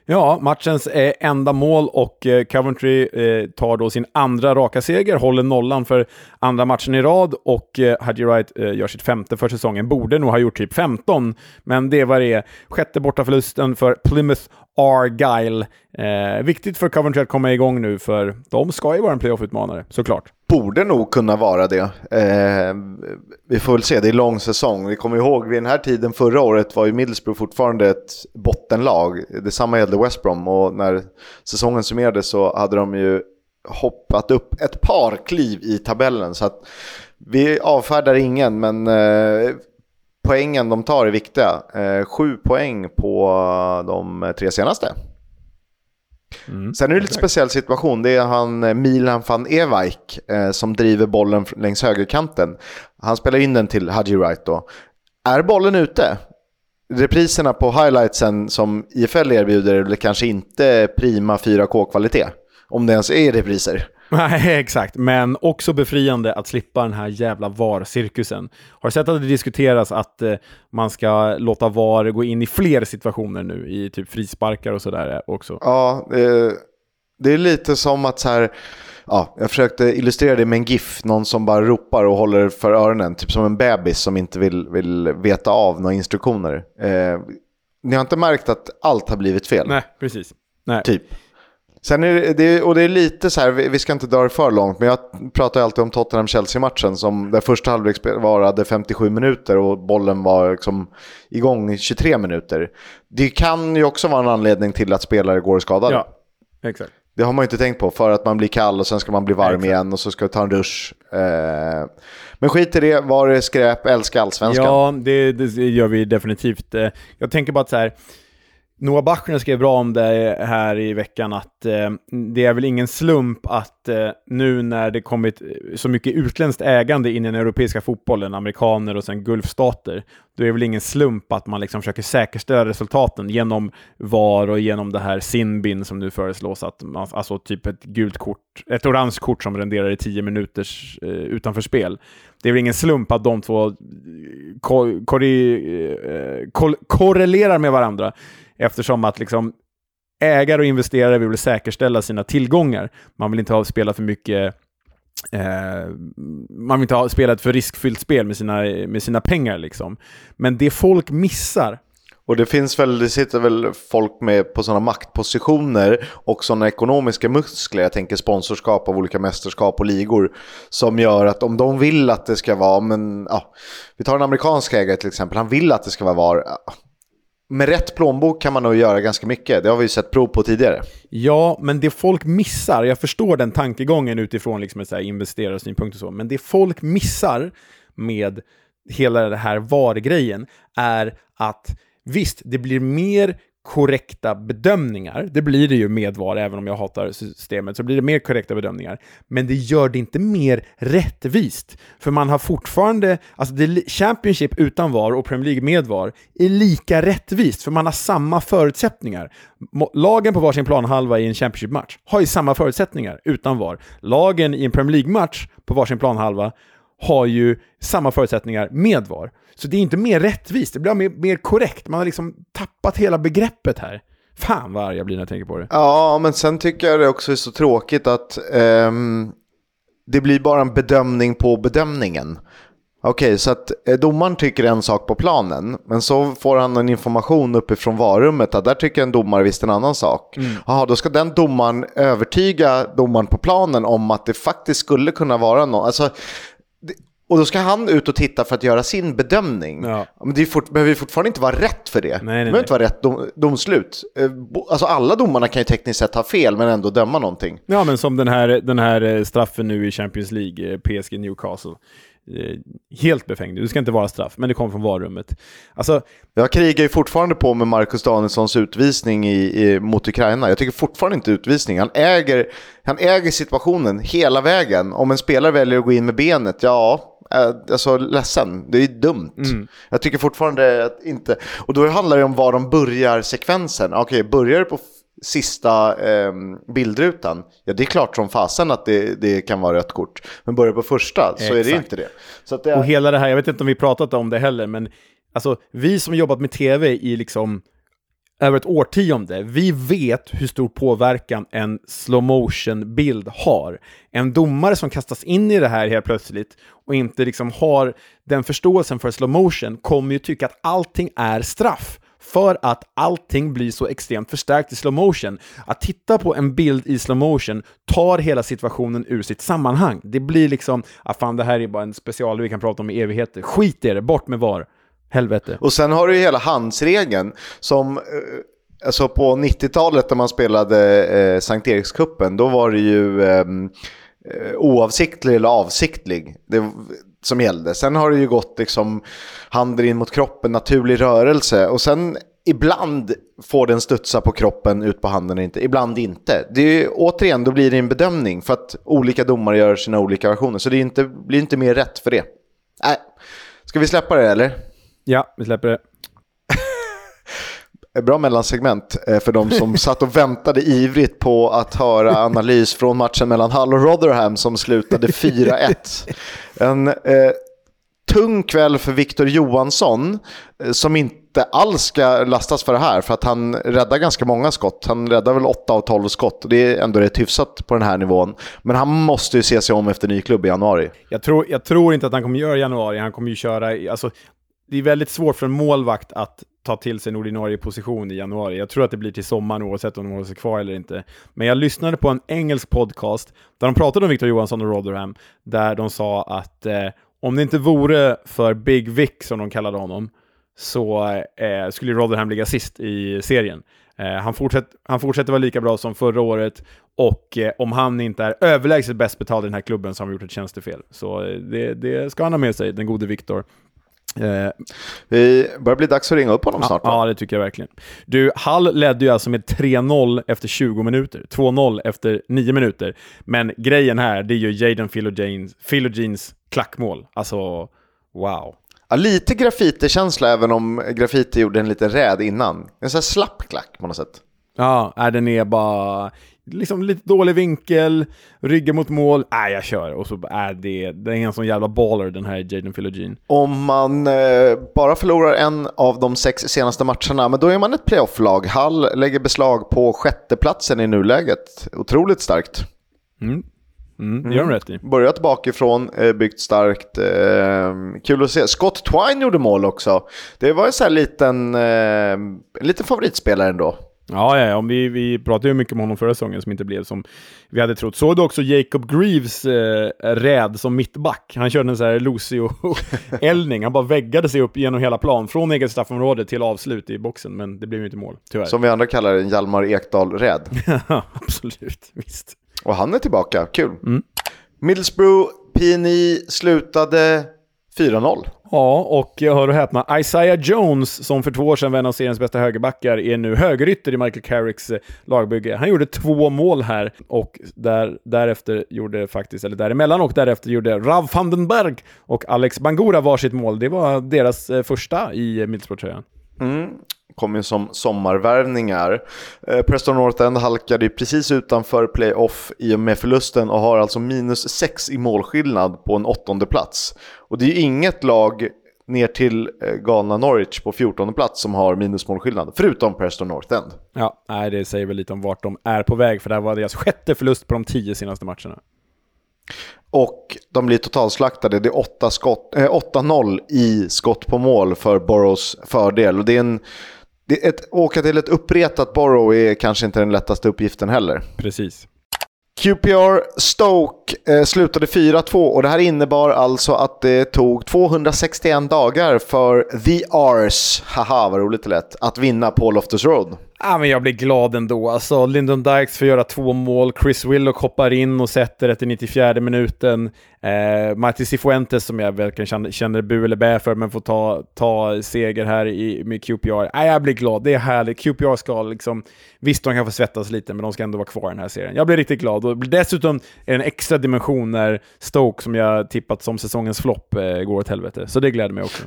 Ja, matchens eh, enda mål och eh, Coventry eh, tar då sin andra raka seger, håller nollan för andra matchen i rad och eh, Hadji Wright eh, gör sitt femte för säsongen. Borde nog ha gjort typ 15, men det var det. Sjätte bortaförlusten för Plymouth Argyle. Eh, viktigt för Coventry att komma igång nu, för de ska ju vara en playoff-utmanare, såklart. Borde nog kunna vara det. Eh, vi får väl se, det är lång säsong. Vi kommer ihåg vid den här tiden förra året var ju Middlesbrough fortfarande ett bottenlag. Detsamma gällde West Brom och när säsongen summerades så hade de ju hoppat upp ett par kliv i tabellen. Så att vi avfärdar ingen, men eh, poängen de tar är viktiga. Eh, sju poäng på de tre senaste. Mm, Sen är det lite speciell situation. Det är han eh, Milan van Ewijk eh, som driver bollen längs högerkanten. Han spelar in den till Haji Wright då. Är bollen ute? Repriserna på highlightsen som IFL erbjuder är kanske inte prima 4K-kvalitet. Om det ens är repriser. Nej, exakt. Men också befriande att slippa den här jävla VAR-cirkusen. Har du sett att det diskuteras att eh, man ska låta VAR gå in i fler situationer nu, i typ frisparkar och sådär också? Ja, det, det är lite som att så här, ja, jag försökte illustrera det med en GIF, någon som bara ropar och håller för öronen, typ som en bebis som inte vill, vill veta av några instruktioner. Eh, ni har inte märkt att allt har blivit fel? Nej, precis. Nej. Typ. Sen är det, och det är lite så här, vi ska inte dra det för långt, men jag pratar alltid om Tottenham-Chelsea-matchen som där första halvlek varade 57 minuter och bollen var liksom igång i 23 minuter. Det kan ju också vara en anledning till att spelare går skadade. Ja, exakt. Det har man ju inte tänkt på, för att man blir kall och sen ska man bli varm exakt. igen och så ska du ta en dusch. Eh, men skit i det, var det skräp, älska allsvenskan. Ja, det, det gör vi definitivt. Eh, jag tänker bara att så här, Noah Bachner skrev bra om det här i veckan att eh, det är väl ingen slump att eh, nu när det kommit eh, så mycket utländskt ägande in i den europeiska fotbollen, amerikaner och sen gulfstater, då är det väl ingen slump att man liksom försöker säkerställa resultaten genom VAR och genom det här Sinbin som nu föreslås, att man, alltså typ ett gult kort, ett orange kort som renderar i tio minuters eh, utanför spel. Det är väl ingen slump att de två eh, ko ko eh, ko korrelerar med varandra eftersom att liksom ägare och investerare vill säkerställa sina tillgångar. Man vill inte ha spelat för mycket Eh, man vill inte ha spelat för riskfyllt spel med sina, med sina pengar. Liksom. Men det folk missar och det finns väl, det sitter väl folk med på sådana maktpositioner och sådana ekonomiska muskler, jag tänker sponsorskap av olika mästerskap och ligor, som gör att om de vill att det ska vara, men ja, vi tar en amerikansk ägare till exempel, han vill att det ska vara var, med rätt plånbok kan man nog göra ganska mycket. Det har vi ju sett prov på tidigare. Ja, men det folk missar, jag förstår den tankegången utifrån liksom investerarsynpunkt och så, men det folk missar med hela det här VAR-grejen är att visst, det blir mer korrekta bedömningar. Det blir det ju med VAR, även om jag hatar systemet, så blir det mer korrekta bedömningar. Men det gör det inte mer rättvist. För man har fortfarande, alltså det, Championship utan VAR och Premier League med VAR är lika rättvist, för man har samma förutsättningar. Lagen på varsin planhalva i en Championship-match har ju samma förutsättningar utan VAR. Lagen i en Premier League-match på varsin planhalva har ju samma förutsättningar med VAR. Så det är inte mer rättvist, det blir mer, mer korrekt. Man har liksom tappat hela begreppet här. Fan vad arg jag blir när jag tänker på det. Ja, men sen tycker jag det också är så tråkigt att um, det blir bara en bedömning på bedömningen. Okej, okay, så att eh, domaren tycker en sak på planen, men så får han en information uppifrån varummet att där tycker en domare visst en annan sak. Mm. Jaha, då ska den domaren övertyga domaren på planen om att det faktiskt skulle kunna vara något. Alltså, och då ska han ut och titta för att göra sin bedömning. Ja. Men det fort, behöver ju fortfarande inte vara rätt för det. Nej, nej, det behöver inte vara rätt dom, domslut. Eh, alltså alla domarna kan ju tekniskt sett ha fel men ändå döma någonting. Ja, men som den här, den här eh, straffen nu i Champions League, eh, PSG Newcastle. Helt befängd. Det ska inte vara straff, men det kom från varummet. Alltså, jag krigar ju fortfarande på med Marcus Danielssons utvisning i, i, mot Ukraina. Jag tycker fortfarande inte utvisning. Han äger, han äger situationen hela vägen. Om en spelare väljer att gå in med benet, ja, alltså ledsen, det är dumt. Mm. Jag tycker fortfarande att inte, och då handlar det om var de börjar sekvensen. Okej, okay, börjar det på sista eh, bildrutan, ja det är klart som fasen att det, det kan vara rött kort. Men börjar på första så är det inte det. Så det är... Och hela det här, jag vet inte om vi pratat om det heller, men alltså vi som jobbat med tv i liksom över ett årtionde. Vi vet hur stor påverkan en slow motion bild har. En domare som kastas in i det här helt plötsligt och inte liksom har den förståelsen för slow motion kommer ju tycka att allting är straff för att allting blir så extremt förstärkt i slow motion. Att titta på en bild i slow motion tar hela situationen ur sitt sammanhang. Det blir liksom, ah fan det här är bara en special vi kan prata om i evigheter. Skit i det, bort med VAR. Helvete. Och sen har du ju hela handsregeln som eh, Alltså på 90-talet när man spelade eh, Sankt Erikskuppen, då var det ju ehm, eh, oavsiktlig eller avsiktlig det, som gällde. Sen har det ju gått liksom handen in mot kroppen, naturlig rörelse. Och sen ibland får den studsa på kroppen ut på handen och inte, ibland inte. Det är ju, återigen, då blir det en bedömning för att olika domare gör sina olika versioner. Så det inte, blir inte mer rätt för det. Äh. ska vi släppa det eller? Ja, vi släpper det. Bra mellansegment eh, för de som satt och väntade ivrigt på att höra analys från matchen mellan Hull och Rotherham som slutade 4-1. En eh, tung kväll för Victor Johansson eh, som inte alls ska lastas för det här för att han räddar ganska många skott. Han räddar väl 8 av 12 skott och det är ändå rätt hyfsat på den här nivån. Men han måste ju se sig om efter ny klubb i januari. Jag tror, jag tror inte att han kommer göra januari. Han kommer ju köra, alltså, det är väldigt svårt för en målvakt att ta till sig en ordinarie position i januari. Jag tror att det blir till sommaren oavsett om de håller sig kvar eller inte. Men jag lyssnade på en engelsk podcast där de pratade om Victor Johansson och Rotherham, där de sa att eh, om det inte vore för Big Vic, som de kallade honom, så eh, skulle Rotherham ligga sist i serien. Eh, han, fortsätt, han fortsätter vara lika bra som förra året och eh, om han inte är överlägset bäst betald i den här klubben så har han gjort ett tjänstefel. Så eh, det, det ska han ha med sig, den gode Victor. Eh, det börjar bli dags att ringa upp honom ja, snart. Ja, det tycker jag verkligen. Du, Hall ledde ju alltså med 3-0 efter 20 minuter, 2-0 efter 9 minuter. Men grejen här, det är ju Jaden Philogenes klackmål. Alltså, wow. Ja, lite graffitikänsla även om graffiti gjorde en liten räd innan. En sån här slapp klack på något sätt. Ja, den är bara liksom lite dålig vinkel, ryggen mot mål, nej äh, jag kör. Och så är det, det är en sån jävla baller den här Jaden Philogene. Om man eh, bara förlorar en av de sex senaste matcherna, men då är man ett playoff-lag. Hall lägger beslag på sjätteplatsen i nuläget. Otroligt starkt. Mm. Mm, det gör de rätt i. Börjat bakifrån, eh, byggt starkt. Eh, kul att se. Scott Twine gjorde mål också. Det var en sån här liten, eh, liten favoritspelare ändå. Ja, ja, ja. Vi, vi pratade ju mycket om honom förra säsongen som inte blev som vi hade trott. Såg du också Jacob Greaves eh, räd som mittback? Han körde en sån här Lucio-eldning. Han bara väggade sig upp genom hela plan, från eget straffområde till avslut i boxen, men det blev ju inte mål, tyvärr. Som vi andra kallar en Hjalmar Ekdal-räd. absolut, visst. Och han är tillbaka, kul. Mm. Middlesbrough, PNI slutade 4-0. Ja, och hör och häpna, Isaiah Jones, som för två år sedan var en av seriens bästa högerbackar, är nu högerytter i Michael Carricks eh, lagbygge. Han gjorde två mål här och där, därefter gjorde faktiskt, eller däremellan och därefter gjorde Rav Vandenberg och Alex Bangura varsitt mål. Det var deras eh, första i Middlesbrough-tröjan. Mm kom ju som sommarvärvningar. Eh, Preston North End halkade ju precis utanför playoff i och med förlusten och har alltså minus 6 i målskillnad på en åttonde plats. Och det är ju inget lag ner till eh, galna Norwich på 14 plats som har minusmålskillnad, förutom Preston North End. Ja, nej, det säger väl lite om vart de är på väg, för det här var deras sjätte förlust på de tio senaste matcherna. Och de blir totalslaktade. Det är 8-0 äh, i skott på mål för Boroughs fördel. Och det är en det, ett, åka till ett uppretat Borough är kanske inte den lättaste uppgiften heller. Precis. QPR Stoke eh, slutade 4-2 och det här innebar alltså att det tog 261 dagar för The Ars, haha vad roligt det lät, att vinna på Loftus Road. Ja, men jag blir glad ändå. Alltså, Lyndon Dykes får göra två mål, Chris Willock hoppar in och sätter efter 94 minuten. Eh, Martin Cifuentes, som jag verkligen känner, känner bu eller bä för, men får ta, ta seger här i, med QPR. Ja, jag blir glad, det är härligt. QPR ska liksom... Visst, de kan få svettas lite, men de ska ändå vara kvar i den här serien. Jag blir riktigt glad. Och dessutom är det en extra dimension när Stoke, som jag tippat som säsongens flopp, eh, går åt helvete. Så det gläder mig också.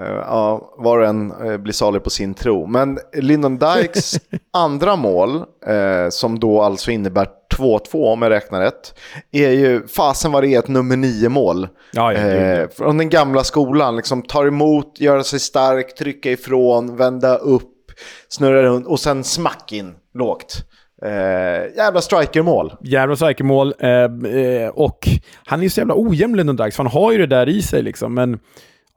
Uh, ja, var och en uh, blir salig på sin tro. Men Lyndon Dykes andra mål, uh, som då alltså innebär 2-2 om jag räknar rätt, är ju fasen vad det är ett nummer 9 mål. Ja, ja, ja. Från den gamla skolan, liksom tar emot, göra sig stark, trycka ifrån, vända upp, snurra runt och sen smack in lågt. Eh, jävla strikermål. Jävla strikermål. Eh, eh, och han är ju så jävla ojämn Lyndon Dykes, för han har ju det där i sig liksom. Men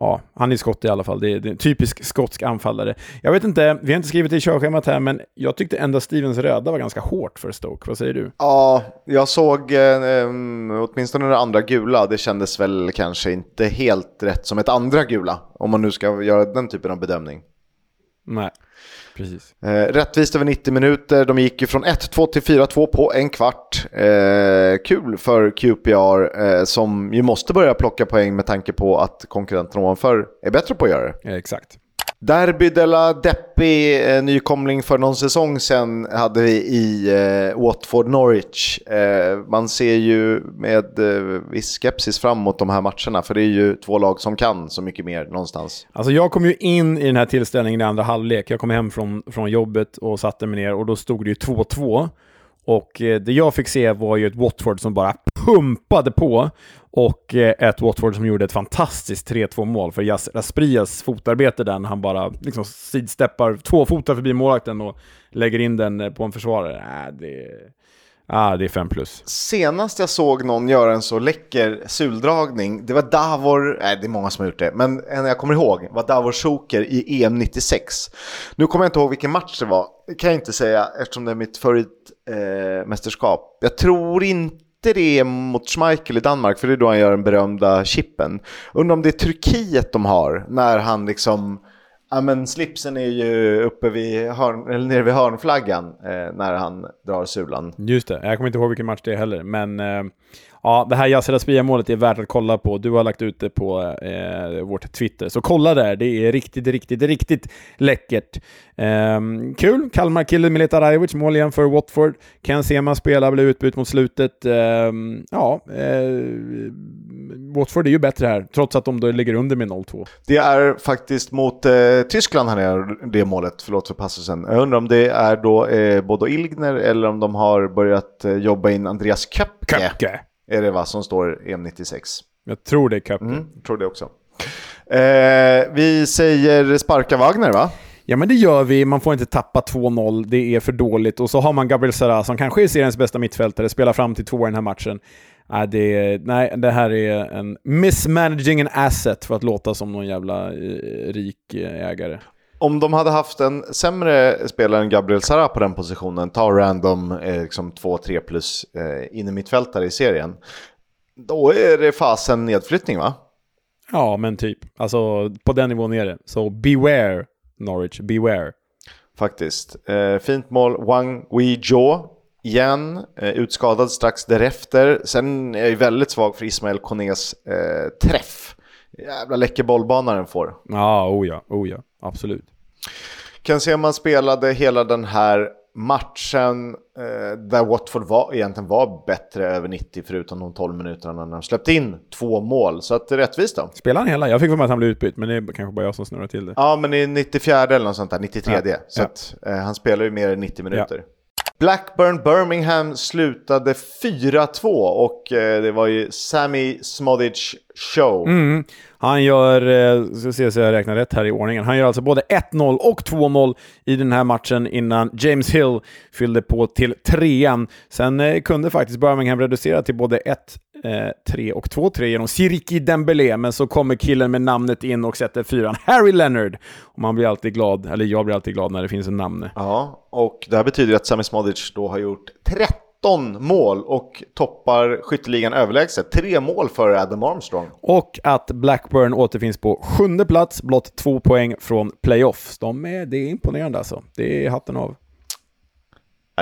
ja, han är skott i alla fall. Det är, det är en typisk skotsk anfallare. Jag vet inte, vi har inte skrivit det i körschemat här, men jag tyckte ändå Stevens röda var ganska hårt för Stoke. Vad säger du? Ja, jag såg eh, åtminstone det andra gula. Det kändes väl kanske inte helt rätt som ett andra gula, om man nu ska göra den typen av bedömning. Nej. Precis. Eh, rättvist över 90 minuter. De gick ju från 1-2 till 4-2 på en kvart. Eh, kul för QPR eh, som ju måste börja plocka poäng med tanke på att konkurrenterna ovanför är bättre på att göra det. exakt. Derby de la Deppi, eh, nykomling för någon säsong sedan, hade vi i eh, Watford Norwich. Eh, man ser ju med eh, viss skepsis fram mot de här matcherna, för det är ju två lag som kan så mycket mer någonstans. Alltså jag kom ju in i den här tillställningen i andra halvlek. Jag kom hem från, från jobbet och satte mig ner och då stod det ju 2-2. Och eh, det jag fick se var ju ett Watford som bara pumpade på och eh, ett Watford som gjorde ett fantastiskt 3-2 mål för Jas Rasprias fotarbete där han bara liksom sidsteppar två fotar förbi målvakten och lägger in den eh, på en försvarare. Äh, det, ah, det är 5 plus. Senast jag såg någon göra en så läcker suldragning, det var Davor, nej det är många som har gjort det, men en jag kommer ihåg var Davor Shoker i EM 96. Nu kommer jag inte ihåg vilken match det var, det kan jag inte säga eftersom det är mitt favoritmästerskap. Eh, jag tror inte inte det mot Schmeichel i Danmark, för det är då han gör den berömda chippen. Undrar om det är Turkiet de har, när han liksom... Ja men slipsen är ju uppe vid hörn, eller nere vid hörnflaggan eh, när han drar sulan. Just det, jag kommer inte ihåg vilken match det är heller, men eh, Ja, det här Yasser Asprilla-målet är värt att kolla på. Du har lagt ut det på eh, vårt Twitter, så kolla där. Det är riktigt, riktigt, riktigt läckert. Eh, kul! Kalmar-killen Mileta Rajovic, mål igen för Watford. Ken Sema spelar, blev utbytt mot slutet. Eh, ja, eh, Watford är ju bättre här, trots att de då ligger under med 0-2. Det är faktiskt mot eh, Tyskland han gör det målet, förlåt för passusen. Jag undrar om det är då eh, Bodo Ilgner eller om de har börjat eh, jobba in Andreas Köpke. Köpke är det va, som står EM96. Jag tror det är Köpke. Mm, jag tror det också. Eh, vi säger sparka Wagner va? Ja men det gör vi, man får inte tappa 2-0, det är för dåligt. Och så har man Gabriel Sara som kanske är seriens bästa mittfältare, spelar fram till två i den här matchen. Nej, det, nej, det här är en mismanaging an asset för att låta som någon jävla eh, rik eh, ägare. Om de hade haft en sämre spelare än Gabriel Sara på den positionen, ta random eh, liksom 2-3 plus eh, innermittfältare i serien, då är det fasen nedflyttning va? Ja, men typ. Alltså på den nivån är det. Så beware Norwich, beware. Faktiskt. Eh, fint mål, Wang Wei-Jo igen, eh, utskadad strax därefter. Sen är jag väldigt svag för Ismael Konés eh, träff jävla läcker bollbana den får. Ja, oh ja, oh ja, absolut. Kan se man spelade hela den här matchen eh, där Watford var, egentligen var bättre över 90 förutom de 12 minuterna när de släppte in två mål. Så att det är rättvist då. Spelade han hela? Jag fick för mig att han blev utbytt, men det är kanske bara jag som snurrar till det. Ja, men i 94 eller något sånt där, 93. Ja, Så ja. att eh, han spelar ju mer än 90 minuter. Blackburn Birmingham slutade 4-2 och eh, det var ju Sammy Smodic show. Mm. Han gör, eh, ska se så jag räknar rätt här i ordningen, han gör alltså både 1-0 och 2-0 i den här matchen innan James Hill fyllde på till trean. Sen eh, kunde faktiskt Birmingham reducera till både 1 3 och 2-3 genom Siriki Dembélé, men så kommer killen med namnet in och sätter fyran, Harry Leonard. Och man blir alltid glad, eller jag blir alltid glad när det finns en namn. Ja, och det här betyder att Sami Smodic då har gjort 13 mål och toppar skytteligan överlägset. Tre mål före Adam Armstrong. Och att Blackburn återfinns på sjunde plats, blott två poäng från playoffs. De är, det är imponerande alltså. Det är hatten av.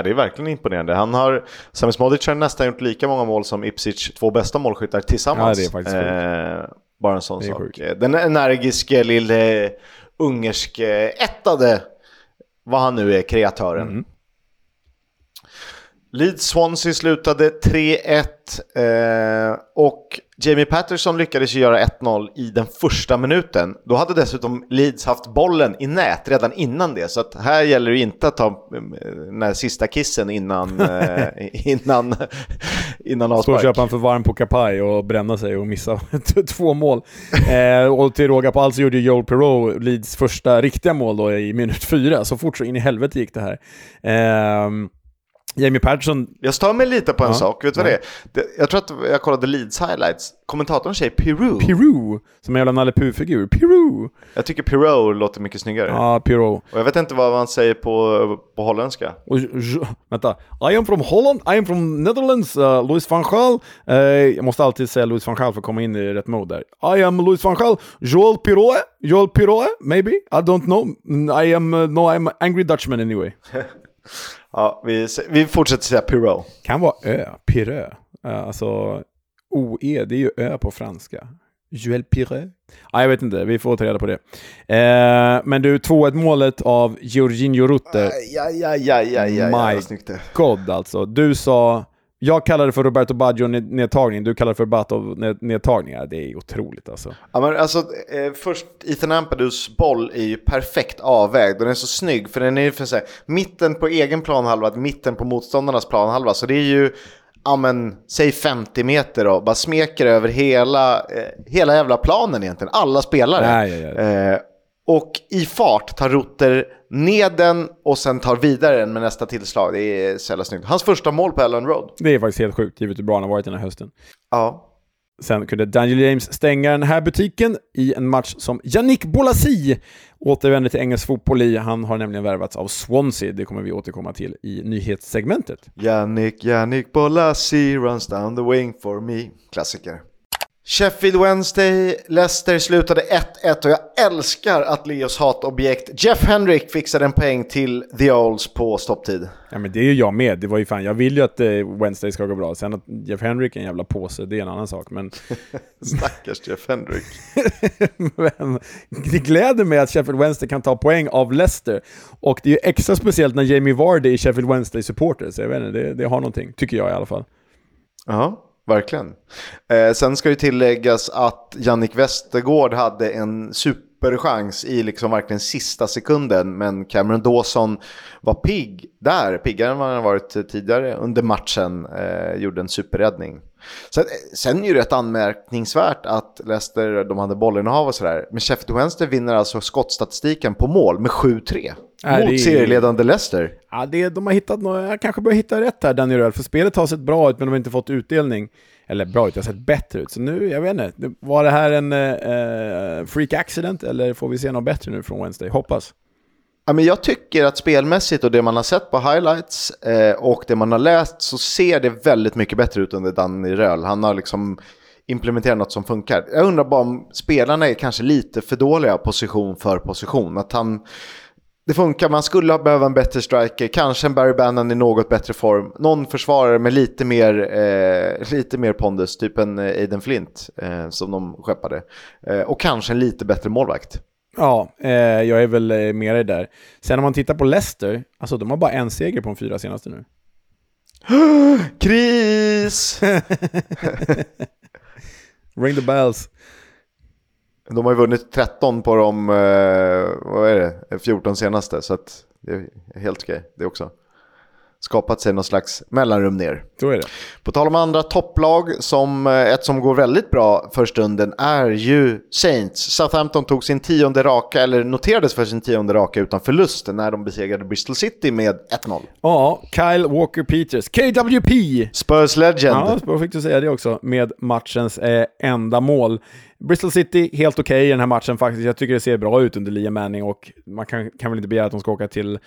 Ja, det är verkligen imponerande. Han har, Sami Smodic har nästan gjort lika många mål som Ipswich två bästa målskyttar tillsammans. Ja, eh, bara en sån sak. sjukt. Den energiske lille ungerske ettade, vad han nu är, kreatören. Mm. Leeds Swansea slutade 3-1 eh, och Jamie Patterson lyckades ju göra 1-0 i den första minuten. Då hade dessutom Leeds haft bollen i nät redan innan det, så att här gäller det inte att ta eh, den här sista kissen innan, eh, innan, innan avspark. köpa en för varm på Kapaj och bränna sig och missa två mål. Eh, och till råga på allt så gjorde Joel Perreault Leeds första riktiga mål då i minut fyra. Så fort så in i helvete gick det här. Ehm, Jamie Patterson, Jag stör mig lite på en Ja, sak, vet du vad det är? Det- Jag tror att jag kollade Leeds highlights. Kommentatorn säger Peru. Peru, som en jävla Nalle Puh-figur. Peru! Jag tycker Peru låter mycket snyggare. Ja, Perreault. Och jag vet inte vad man säger på, på holländska. Och, vänta, I am from Holland, I am from Netherlands, uh, Louis van Gaal. Eh, jag måste alltid säga Louis van Gaal för att komma in i rätt mode där. I am Louis van Gaal, Joel Piroe, Joel Piroe, maybe? I don't know. Mm, I am, uh, no, I'm angry Dutchman anyway. Ja, vi, vi fortsätter säga Peru. Kan vara ö, Pirö. Alltså, OE, det är ju ö på franska. Joel Pirö? Ah, jag vet inte, vi får ta reda på det. Eh, men du, 2-1 målet av Jorginho Rutter. Ja, ja, ja, ja, ja, My. God alltså. Du sa, jag kallar det för Roberto Baggio ned- nedtagning, du kallar det för Batov ned- nedtagningar. Det är otroligt alltså. Ja, men alltså, eh, först Ethan Ampadus boll är ju perfekt avvägd och den är så snygg för den är ju för sig mitten på egen planhalva, mitten på motståndarnas planhalva. Så det är ju, ja men, säg 50 meter och bara smeker över hela, eh, hela jävla planen egentligen. Alla spelare. Ja, ja, ja. Eh, och i fart tar Rutter ned den och sen tar vidare den med nästa tillslag. Det är så jävla snyggt. Hans första mål på Ellen Road. Det är faktiskt helt sjukt, givet hur bra han har varit den här hösten. Ja. Sen kunde Daniel James stänga den här butiken i en match som Yannick Bolasie återvänder till engelsk fotboll i. Han har nämligen värvats av Swansea. Det kommer vi återkomma till i nyhetssegmentet. Yannick, Yannick Bolassi runs down the wing for me. Klassiker. Sheffield Wednesday, Leicester slutade 1-1 och jag älskar att Leos hatobjekt Jeff Hendrick fixade en poäng till The Owls på stopptid. Ja, men det är ju jag med. Det var ju fan, jag vill ju att eh, Wednesday ska gå bra. Sen att Jeff Henrik är en jävla påse, det är en annan sak. Men, Stackars Jeff Hendrick. men det gläder mig att Sheffield Wednesday kan ta poäng av Leicester. Och det är ju extra speciellt när Jamie Vardy är Sheffield Wednesday-supporter. Så jag vet inte, det, det har någonting, tycker jag i alla fall. Ja, verkligen. Eh, sen ska ju tilläggas att Jannik Westergård hade en superchans i liksom verkligen sista sekunden. Men Cameron Dawson var pigg där, piggare än vad han varit tidigare under matchen. Eh, gjorde en superräddning. Sen, sen är ju rätt anmärkningsvärt att Leicester, de hade bollinnehav och sådär. Men Sheffield Wednesday vinner alltså skottstatistiken på mål med 7-3. Nej, mot det serieledande Leicester. Ja, det, de har hittat något, jag kanske börjar hitta rätt här, Daniel Röhl, för spelet har sett bra ut, men de har inte fått utdelning. Eller bra ut, det har sett bättre ut. Så nu, jag vet inte, var det här en eh, freak accident, eller får vi se något bättre nu från Wednesday? Hoppas. Ja, men jag tycker att spelmässigt och det man har sett på highlights eh, och det man har läst så ser det väldigt mycket bättre ut under Danny Röhl. Han har liksom implementerat något som funkar. Jag undrar bara om spelarna är kanske lite för dåliga position för position. Att han, det funkar, man skulle behöva en bättre striker, kanske en Barry Bannon i något bättre form. Någon försvarare med lite mer, eh, lite mer pondus, typ en eh, Aiden Flint eh, som de skeppade. Eh, och kanske en lite bättre målvakt. Ja, eh, jag är väl eh, med dig där. Sen om man tittar på Leicester, alltså de har bara en seger på de fyra senaste nu. Kris! Ring the bells. De har ju vunnit 13 på de, eh, vad är det, 14 senaste. Så att det är helt okej det också. Skapat sig någon slags mellanrum ner. Så är det. På tal om andra topplag, som eh, ett som går väldigt bra för stunden är ju Saints. Southampton tog sin tionde raka, eller noterades för sin tionde raka utan förlust när de besegrade Bristol City med 1-0. Ja, Kyle Walker Peters, KWP! Spurs Legend. Ja, Spurs fick du säga det också, med matchens eh, enda mål. Bristol City, helt okej okay i den här matchen faktiskt. Jag tycker det ser bra ut under Liam Manning och man kan, kan väl inte begära att de ska åka till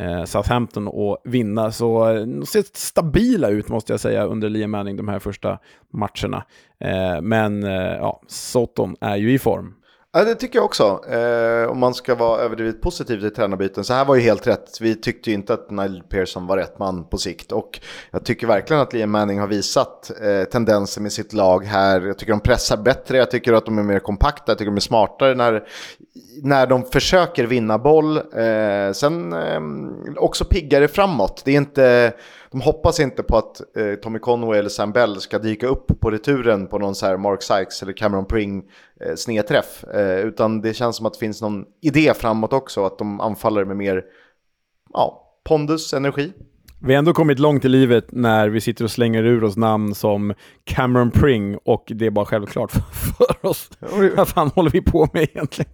eh, Southampton och vinna. Så eh, de ser stabila ut måste jag säga under Liam Manning de här första matcherna. Eh, men eh, ja, Soton är ju i form. Ja, det tycker jag också. Eh, om man ska vara överdrivet positiv till tränarbyten. Så här var ju helt rätt. Vi tyckte ju inte att Nile Pearson var rätt man på sikt. Och jag tycker verkligen att Liam Manning har visat eh, tendenser med sitt lag här. Jag tycker de pressar bättre, jag tycker att de är mer kompakta, jag tycker de är smartare när, när de försöker vinna boll. Eh, sen eh, också piggare framåt. Det är inte de hoppas inte på att eh, Tommy Conway eller Sam Bell ska dyka upp på returen på någon så här Mark Sykes eller Cameron Pring eh, snedträff. Eh, utan det känns som att det finns någon idé framåt också, att de anfaller med mer ja, pondus, energi. Vi har ändå kommit långt i livet när vi sitter och slänger ur oss namn som Cameron Pring och det är bara självklart för oss. Vad fan håller vi på med egentligen?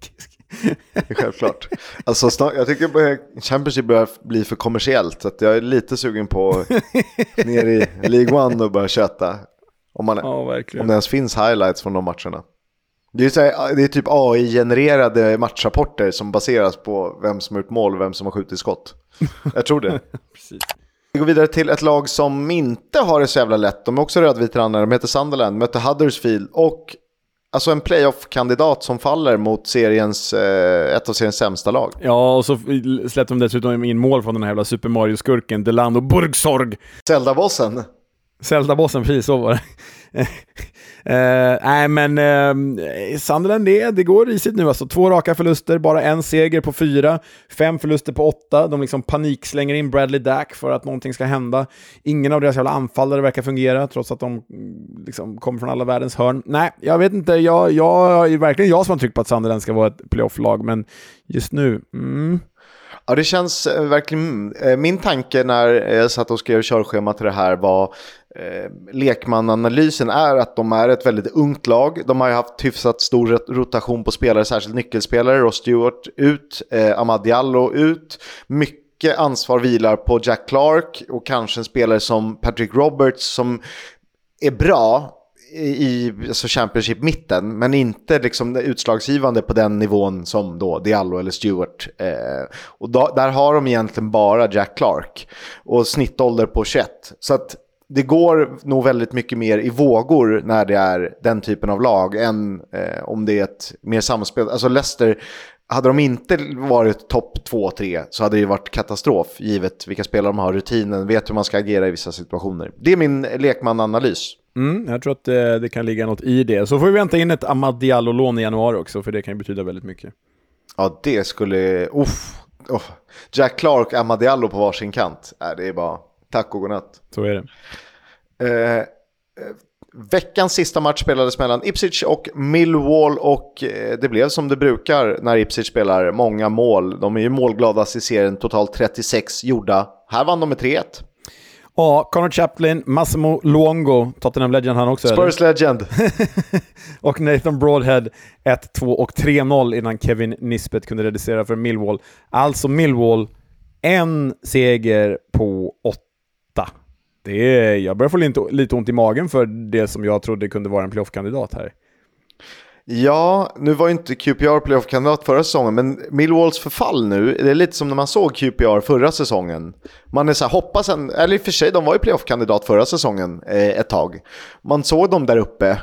Självklart. Alltså, snart, jag tycker Championship börjar bli för kommersiellt. Så jag är lite sugen på ner i League One och börja köta. Om, man, ja, om det ens finns highlights från de matcherna. Det är, här, det är typ AI-genererade matchrapporter som baseras på vem som har gjort mål och vem som har skjutit skott. Jag tror det. Vi går vidare till ett lag som inte har det så jävla lätt. De är också rödvitranare. De heter Sunderland, möter Huddersfield och Alltså en playoff-kandidat som faller mot seriens, eh, ett av seriens sämsta lag. Ja, och så släppte de dessutom in mål från den här jävla Super Mario-skurken Delano Burgsorg. Zelda-bossen. Zelda-bossen, precis så var det. Uh, nej, men uh, Sunderland, det, det går risigt nu alltså. Två raka förluster, bara en seger på fyra, fem förluster på åtta. De liksom panikslänger in Bradley Dack för att någonting ska hända. Ingen av deras jävla anfallare verkar fungera, trots att de mm, liksom kommer från alla världens hörn. Nej, jag vet inte. Jag, jag är verkligen jag som har tryckt på att Sunderland ska vara ett playoff-lag, men just nu, mm. Ja, det känns eh, verkligen... Eh, min tanke när jag satt och skrev körschema till det här var eh, lekmananalysen är att de är ett väldigt ungt lag. De har ju haft hyfsat stor rotation på spelare, särskilt nyckelspelare. Ross Stewart ut, eh, Ahmad Diallo ut. Mycket ansvar vilar på Jack Clark och kanske en spelare som Patrick Roberts som är bra i alltså Championship-mitten, men inte liksom utslagsgivande på den nivån som då Diallo eller Stewart. Eh, och då, där har de egentligen bara Jack Clark och snittålder på 21. Så att det går nog väldigt mycket mer i vågor när det är den typen av lag än eh, om det är ett mer samspel. Alltså Leicester, hade de inte varit topp 2-3 så hade det varit katastrof givet vilka spelare de har, rutinen, vet hur man ska agera i vissa situationer. Det är min lekmananalys. Mm, jag tror att det, eh, det, kan ligga något i det. Så får vi vänta in ett Ahmad Diallo-lån i januari också, för det kan ju betyda väldigt mycket. Ja, det skulle... Uff, oh. Jack Clark, Ahmad Diallo på varsin kant. Äh, det är bara tack och godnatt. Så är det. Eh, veckans sista match spelades mellan Ipswich och Millwall och eh, det blev som det brukar när Ipswich spelar många mål. De är ju målgladast i serien, totalt 36 gjorda. Här vann de med 3-1. Ja, Connor Chaplin, Massimo Luongo, Tottenham Legend han också. Spurs eller? Legend. och Nathan Broadhead 1-2 och 3-0 innan Kevin Nisbet kunde reducera för Millwall. Alltså Millwall, en seger på åtta. Det är, jag börjar få lite, lite ont i magen för det som jag trodde kunde vara en playoff-kandidat här. Ja, nu var ju inte QPR playoff-kandidat förra säsongen, men Millwalls förfall nu, det är lite som när man såg QPR förra säsongen. Man är så här, hoppas en, eller i och för sig, de var ju playoff-kandidat förra säsongen eh, ett tag. Man såg dem där uppe,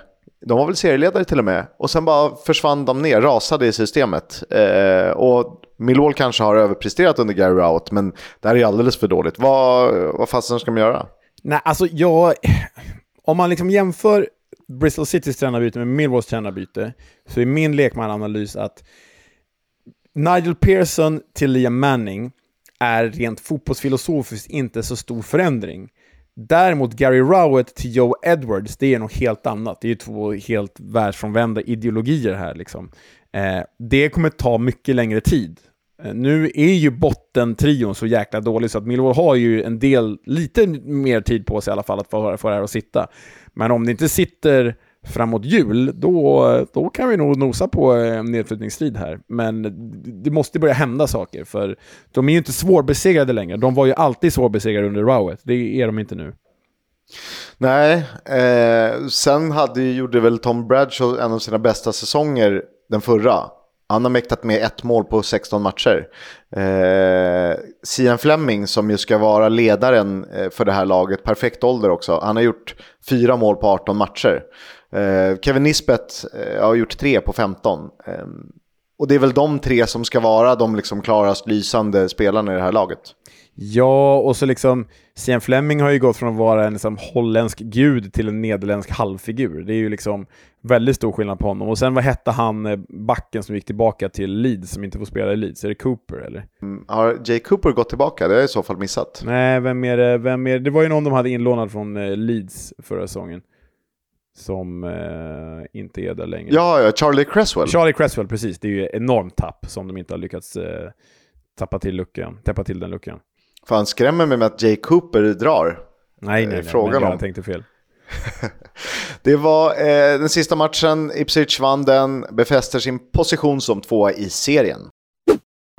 de var väl serieledare till och med, och sen bara försvann de ner, rasade i systemet. Eh, och Millwall kanske har överpresterat under Gary Rout, men det här är ju alldeles för dåligt. Vad, vad fasen ska de göra? Nej, alltså jag... Om man liksom jämför Bristol Citys tränarbyte med Millwalls tränarbyte, så är min lekmananalys att Nigel Pearson till Liam Manning är rent fotbollsfilosofiskt inte så stor förändring. Däremot Gary Rowett till Joe Edwards, det är något helt annat. Det är ju två helt världsfrånvända ideologier här. Liksom. Eh, det kommer ta mycket längre tid. Eh, nu är ju bottentrion så jäkla dålig så att Millwall har ju en del, lite mer tid på sig i alla fall att få, få det här att sitta. Men om det inte sitter framåt jul, då, då kan vi nog nosa på eh, en nedflyttningsstrid här. Men det måste börja hända saker, för de är ju inte svårbesegrade längre. De var ju alltid svårbesegrade under rowet, det är de inte nu. Nej, eh, sen hade, gjorde väl Tom Bradshaw en av sina bästa säsonger den förra. Han har mäktat med ett mål på 16 matcher. Eh, Sian Fleming som ju ska vara ledaren eh, för det här laget, perfekt ålder också. Han har gjort fyra mål på 18 matcher. Eh, Kevin Nisbet eh, har gjort tre på 15. Eh, och det är väl de tre som ska vara de liksom klarast lysande spelarna i det här laget. Ja, och så liksom, Sian Fleming har ju gått från att vara en liksom, holländsk gud till en nederländsk halvfigur. Det är ju liksom väldigt stor skillnad på honom. Och sen vad hette han, eh, backen som gick tillbaka till Leeds, som inte får spela i Leeds? Är det Cooper eller? Mm, har Jay Cooper gått tillbaka? Det har jag i så fall missat. Nej, vem är det? Vem är det? det var ju någon de hade inlånad från eh, Leeds förra säsongen. Som eh, inte är där längre. Ja, ja, Charlie Cresswell. Charlie Cresswell, precis. Det är ju enormt tapp som de inte har lyckats eh, tappa till luckan, täppa till den luckan. Fan, skrämmer mig med att Jay Cooper drar. Nej, nej, nej. Frågan nej, jag tänkte fel. det var eh, den sista matchen, Ipswich vann den, befäster sin position som tvåa i serien.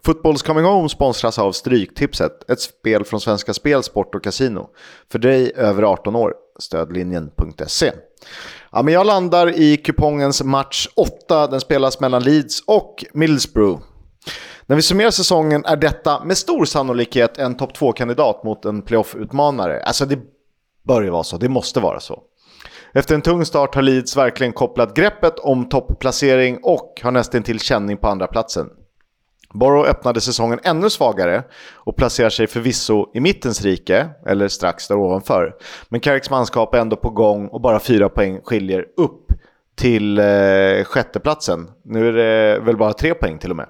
Footballs Coming Home sponsras av Stryktipset, ett spel från Svenska Spel, Sport och Casino. För dig över 18 år, stödlinjen.se. Ja, men jag landar i kupongens match 8, den spelas mellan Leeds och Middlesbrough. När vi summerar säsongen är detta med stor sannolikhet en topp 2-kandidat mot en playoff-utmanare. Alltså det bör ju vara så, det måste vara så. Efter en tung start har Leeds verkligen kopplat greppet om topplacering och har nästan till känning på andra platsen. Borough öppnade säsongen ännu svagare och placerar sig förvisso i mittens rike, eller strax där ovanför. Men Carricks manskap är ändå på gång och bara fyra poäng skiljer upp till eh, sjätteplatsen. Nu är det väl bara tre poäng till och med.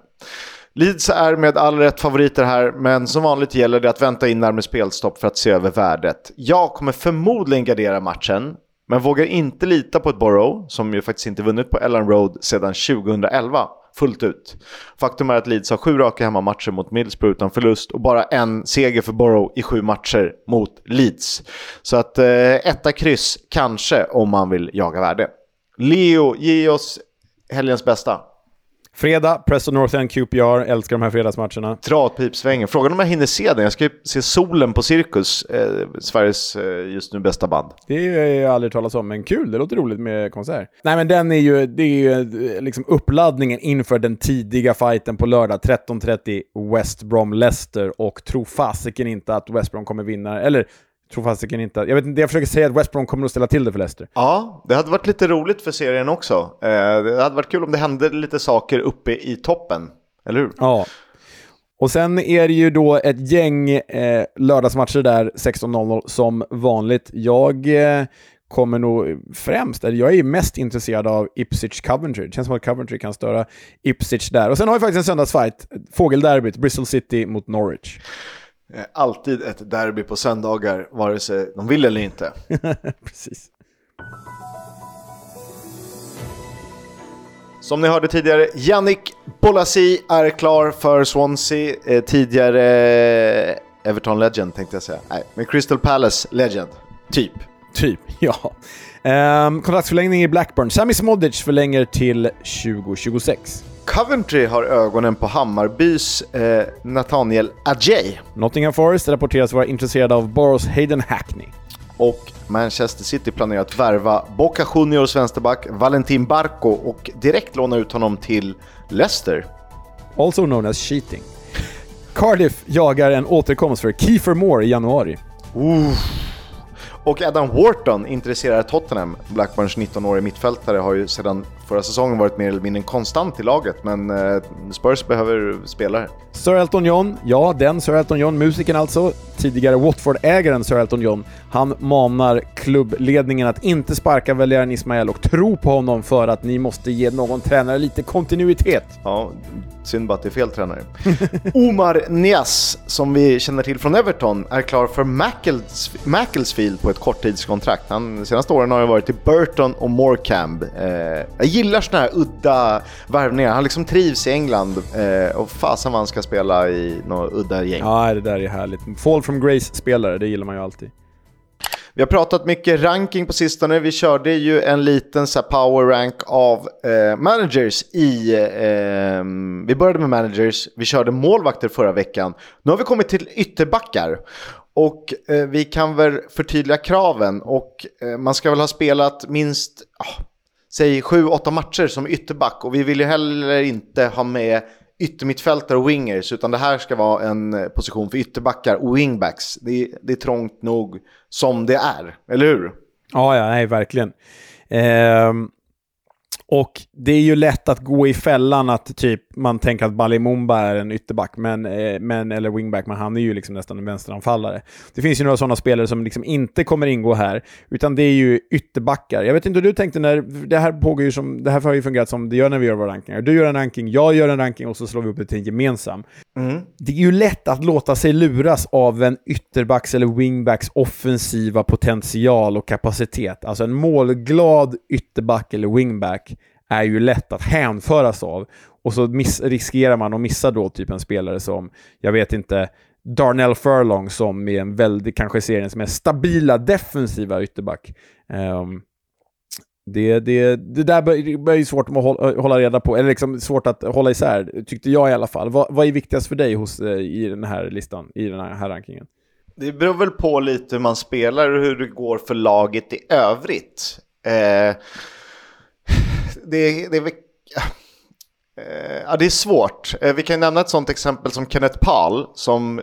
Leeds är med all rätt favoriter här, men som vanligt gäller det att vänta in närmare spelstopp för att se över värdet. Jag kommer förmodligen gardera matchen, men vågar inte lita på ett Borough, som ju faktiskt inte vunnit på Ellen Road sedan 2011, fullt ut. Faktum är att Leeds har sju raka hemmamatcher mot Middlesbrough utan förlust och bara en seger för Borough i sju matcher mot Leeds. Så att eh, etta kryss, kanske, om man vill jaga värde. Leo, ge oss helgens bästa. Fredag, Preston North End QPR. Älskar de här fredagsmatcherna. Tratpipsvängen. Frågan om jag hinner se den. Jag ska ju se Solen på Cirkus, eh, Sveriges eh, just nu bästa band. Det har jag aldrig talat om, men kul. Det låter roligt med konsert. Nej, men den är ju, det är ju eh, liksom uppladdningen inför den tidiga fighten på lördag. 13.30 West Brom Leicester och tro fasiken inte att West Brom kommer vinna. Eller tror fasiken inte... Jag vet inte, jag försöker säga att West Brom kommer att ställa till det för Leicester. Ja, det hade varit lite roligt för serien också. Eh, det hade varit kul om det hände lite saker uppe i toppen, eller hur? Ja. Och sen är det ju då ett gäng eh, lördagsmatcher där 16.00 som vanligt. Jag eh, kommer nog främst, eller jag är mest intresserad av Ipswich Coventry. Det känns som att Coventry kan störa Ipswich där. Och sen har vi faktiskt en söndagsfight, fågelderbyt, Bristol City mot Norwich. Eh, alltid ett derby på söndagar, vare sig de vill eller inte. Precis. Som ni hörde tidigare, Yannick Bolasi är klar för Swansea. Eh, tidigare Everton Legend tänkte jag säga. Nej, men Crystal Palace Legend. Typ. Typ, ja. Um, kontraktsförlängning i Blackburn. Sami Smodic förlänger till 2026. Coventry har ögonen på Hammarbys eh, Nathaniel Adjei. Nottingham Forest rapporteras vara intresserade av Boros Hayden Hackney. Och Manchester City planerar att värva Boca Juniors vänsterback Valentin Barco och direkt låna ut honom till Leicester. Also known as cheating. Cardiff jagar en återkomst för Kiefer Moore i januari. Uh. Och Adam Wharton intresserar Tottenham. Blackburns 19-årige mittfältare har ju sedan förra säsongen varit mer eller mindre konstant i laget, men eh, Spurs behöver spelare. Sir Elton John, ja den Sir Elton John, musikern alltså, tidigare Watford-ägaren Sir Elton John, han manar klubbledningen att inte sparka Valerian Ismael och tro på honom för att ni måste ge någon tränare lite kontinuitet. Ja, synd bara att det är fel tränare. Omar Nias, som vi känner till från Everton, är klar för Maccles, Macclesfield på ett korttidskontrakt. Han, de senaste åren har han varit i Burton och Morecambe. Eh, jag gillar sådana här udda värvningar. Han liksom trivs i England eh, och fasen vad han ska spela i något udda gäng. Ja, det där är härligt. Fall from Grace-spelare, det gillar man ju alltid. Vi har pratat mycket ranking på sistone. Vi körde ju en liten så power rank av eh, managers i... Eh, vi började med managers, vi körde målvakter förra veckan. Nu har vi kommit till ytterbackar. Och eh, vi kan väl förtydliga kraven och eh, man ska väl ha spelat minst, ah, säg 7-8 matcher som ytterback och vi vill ju heller inte ha med yttermittfältare och wingers, utan det här ska vara en eh, position för ytterbackar och wingbacks. Det är, det är trångt nog som det är, eller hur? Ja, ja, nej, verkligen. Ehm, och det är ju lätt att gå i fällan att typ man tänker att Balimumba är en ytterback, men, eh, men, eller wingback, men han är ju liksom nästan en vänsteranfallare. Det finns ju några sådana spelare som liksom inte kommer ingå här, utan det är ju ytterbackar. Jag vet inte hur du tänkte när, det här pågår ju som, det här har ju fungerat som det gör när vi gör våra rankingar. Du gör en ranking, jag gör en ranking och så slår vi upp det till en gemensam. Mm. Det är ju lätt att låta sig luras av en ytterbacks eller wingbacks offensiva potential och kapacitet. Alltså en målglad ytterback eller wingback är ju lätt att hänföras av. Och så miss, riskerar man att missa då typ en spelare som, jag vet inte, Darnell Furlong som är en väldigt, kanske seriens mest stabila defensiva ytterback. Um, det, det, det där börjar ju svårt att hålla reda på, eller liksom svårt att hålla isär, tyckte jag i alla fall. Vad, vad är viktigast för dig hos, eh, i den här listan, i den här, här rankingen? Det beror väl på lite hur man spelar och hur det går för laget i övrigt. Eh, det, det, är, eh, ja, det är svårt. Eh, vi kan nämna ett sånt exempel som Kenneth Paul som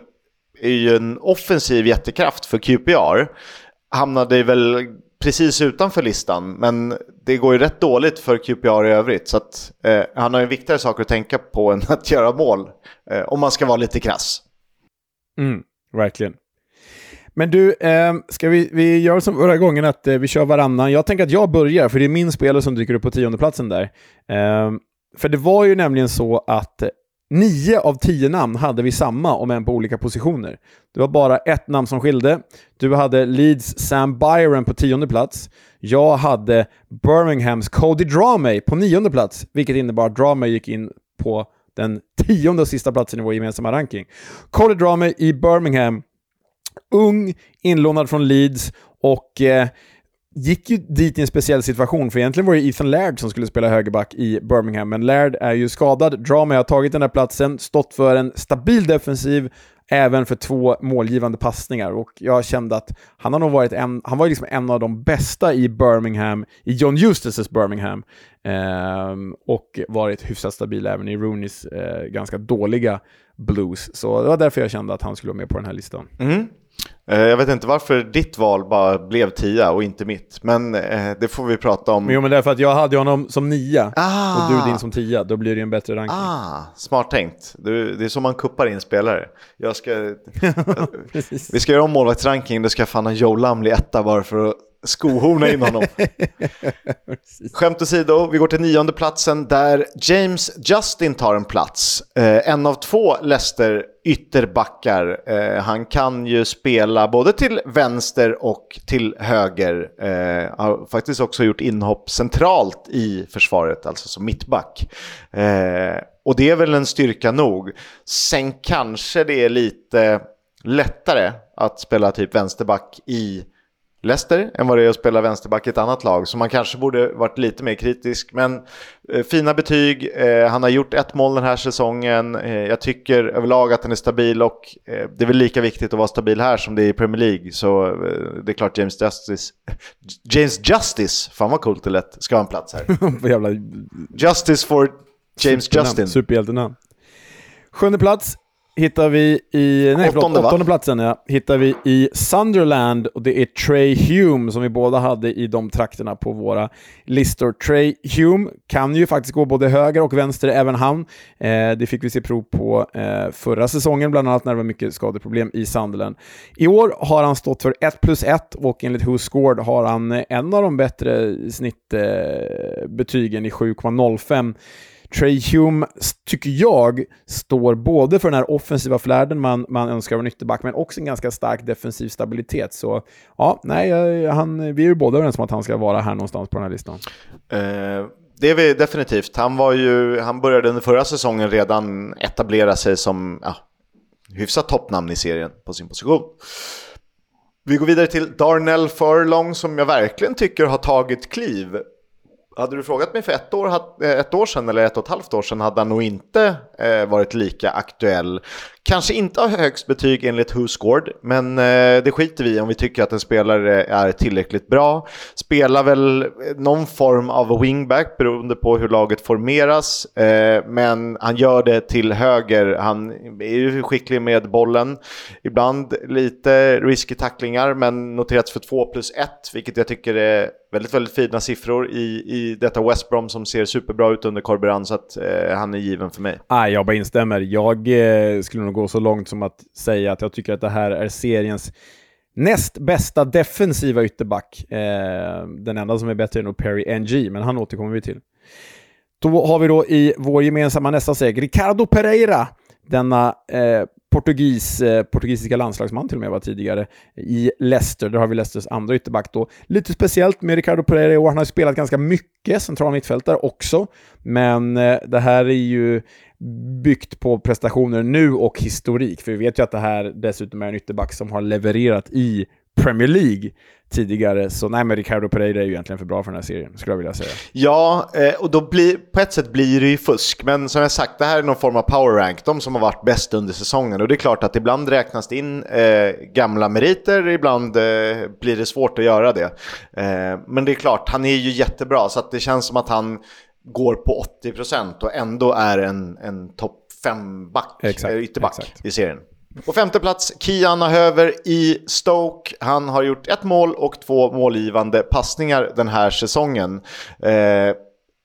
är ju en offensiv jättekraft för QPR. Hamnade väl precis utanför listan, men det går ju rätt dåligt för QPR i övrigt. Så att, eh, han har ju viktigare saker att tänka på än att göra mål, eh, om man ska vara lite krass. Mm, verkligen. Men du, eh, ska vi, vi gör som förra gången att eh, vi kör varannan. Jag tänker att jag börjar, för det är min spelare som dyker upp på tiondeplatsen där. Eh, för det var ju nämligen så att nio av tio namn hade vi samma, om än på olika positioner. Det var bara ett namn som skilde. Du hade Leeds Sam Byron på tionde plats. Jag hade Birminghams Cody Dramey på nionde plats, vilket innebar att Dramey gick in på den tionde och sista platsen i vår gemensamma ranking. Cody Dramey i Birmingham ung, inlånad från Leeds och eh, gick ju dit i en speciell situation, för egentligen var det Ethan Laird som skulle spela högerback i Birmingham, men Laird är ju skadad. Drama har tagit den här platsen, stått för en stabil defensiv, även för två målgivande passningar. Och jag kände att han har nog varit en, han var liksom en av de bästa i Birmingham, i John Eustaces Birmingham, eh, och varit hyfsat stabil även i Rooneys eh, ganska dåliga Blues. Så det var därför jag kände att han skulle vara med på den här listan. Mm. Eh, jag vet inte varför ditt val bara blev tia och inte mitt, men eh, det får vi prata om. Men jo, men därför att jag hade honom som nia ah. och du din som tia, då blir det en bättre ranking. Ah, smart tänkt. Du, det är så man kuppar in spelare. Jag ska, vi ska göra om målvaktsranking, då ska jag fan ha Joe Lumley etta bara för att skohorna in honom. Skämt åsido, vi går till nionde platsen där James Justin tar en plats. Eh, en av två Leicester ytterbackar. Eh, han kan ju spela både till vänster och till höger. Eh, har faktiskt också gjort inhopp centralt i försvaret, alltså som mittback. Eh, och det är väl en styrka nog. Sen kanske det är lite lättare att spela typ vänsterback i Leicester än vad det är att spela vänsterback i ett annat lag. Så man kanske borde varit lite mer kritisk. Men eh, fina betyg. Eh, han har gjort ett mål den här säsongen. Eh, jag tycker överlag att han är stabil och eh, det är väl lika viktigt att vara stabil här som det är i Premier League. Så eh, det är klart James Justice, James Justice, fan vad coolt det lät, ska ha en plats här. Justice for James Supernan, Justin. Superhjältenamn. Sjunde plats, hittar vi i... Nej, Åttonde, förlåt, åttonde platsen ja, hittar vi i Sunderland och det är Trey Hume som vi båda hade i de trakterna på våra listor. Trey Hume kan ju faktiskt gå både höger och vänster, även han. Eh, det fick vi se prov på eh, förra säsongen, bland annat när det var mycket skadeproblem i Sunderland. I år har han stått för 1 plus 1 och enligt Who Scored har han eh, en av de bättre snittbetygen i 7,05. Trey Hume, tycker jag, står både för den här offensiva flärden man, man önskar av en ytterback, men också en ganska stark defensiv stabilitet. Så ja, nej, han, vi är ju båda överens om att han ska vara här någonstans på den här listan. Eh, det är vi definitivt. Han, var ju, han började under förra säsongen redan etablera sig som ja, hyfsat toppnamn i serien på sin position. Vi går vidare till Darnell Furlong som jag verkligen tycker har tagit kliv. Hade du frågat mig för ett år, eh, ett år sedan eller ett och ett halvt år sedan hade han nog inte eh, varit lika aktuell. Kanske inte har högst betyg enligt Who Scored, men eh, det skiter vi i om vi tycker att en spelare är tillräckligt bra. Spelar väl eh, någon form av wingback beroende på hur laget formeras, eh, men han gör det till höger. Han är ju skicklig med bollen. Ibland lite risky tacklingar, men noterats för 2 plus 1, vilket jag tycker är väldigt, väldigt fina siffror i, i detta West Brom som ser superbra ut under Corberan, så att eh, han är given för mig. Ah, jag bara instämmer. Jag eh, skulle nog gå så långt som att säga att jag tycker att det här är seriens näst bästa defensiva ytterback. Eh, den enda som är bättre är nog Perry NG, men han återkommer vi till. Då har vi då i vår gemensamma nästa seger Ricardo Pereira, denna eh, portugis, eh, portugisiska landslagsman till och med var tidigare i Leicester. Där har vi Leicesters andra ytterback då. Lite speciellt med Ricardo Pereira i år. Han har spelat ganska mycket central mittfältare också, men eh, det här är ju byggt på prestationer nu och historik, för vi vet ju att det här dessutom är en ytterback som har levererat i Premier League tidigare, så nej men Ricardo Pereira är ju egentligen för bra för den här serien, skulle jag vilja säga. Ja, eh, och då blir, på ett sätt blir det ju fusk. Men som jag sagt, det här är någon form av power rank. De som har varit bäst under säsongen. Och det är klart att ibland räknas det in eh, gamla meriter, ibland eh, blir det svårt att göra det. Eh, men det är klart, han är ju jättebra. Så att det känns som att han går på 80% och ändå är en, en topp 5-back, Exakt, eh, ytterback exakt. i serien. På femte plats, Kian Höver i Stoke. Han har gjort ett mål och två målgivande passningar den här säsongen. Eh,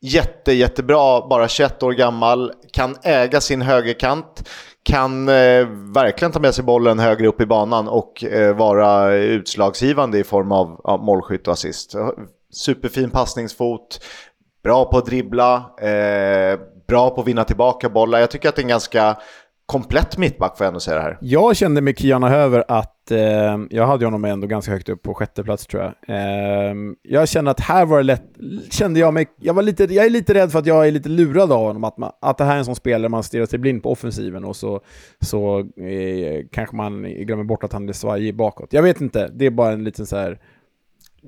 jätte, jättebra, bara 21 år gammal, kan äga sin högerkant, kan eh, verkligen ta med sig bollen högre upp i banan och eh, vara utslagsgivande i form av, av målskytt och assist. Superfin passningsfot, bra på att dribbla, eh, bra på att vinna tillbaka bollar. Jag tycker att det är en ganska komplett mittback får jag ändå säga det här. Jag kände med Kiana Höver att eh, jag hade honom ändå ganska högt upp på sjätte plats tror jag. Eh, jag kände att här var det lätt, kände jag mig, jag, var lite, jag är lite rädd för att jag är lite lurad av honom, att, man, att det här är en sån spelare man stirrar sig blind på offensiven och så, så eh, kanske man glömmer bort att han är svajig bakåt. Jag vet inte, det är bara en liten så här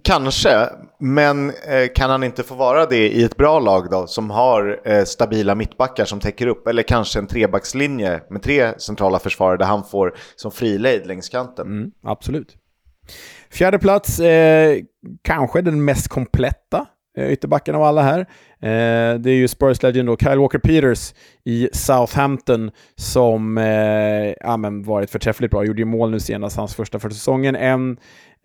Kanske, men eh, kan han inte få vara det i ett bra lag då som har eh, stabila mittbackar som täcker upp eller kanske en trebackslinje med tre centrala försvarare där han får som frilejd längs kanten. Mm, absolut. Fjärde plats, eh, kanske den mest kompletta eh, ytterbacken av alla här. Eh, det är ju Spurs Legend och Kyle Walker-Peters i Southampton som eh, ja, men varit förträffligt bra. Gjorde ju mål nu senast, hans första för säsongen. En,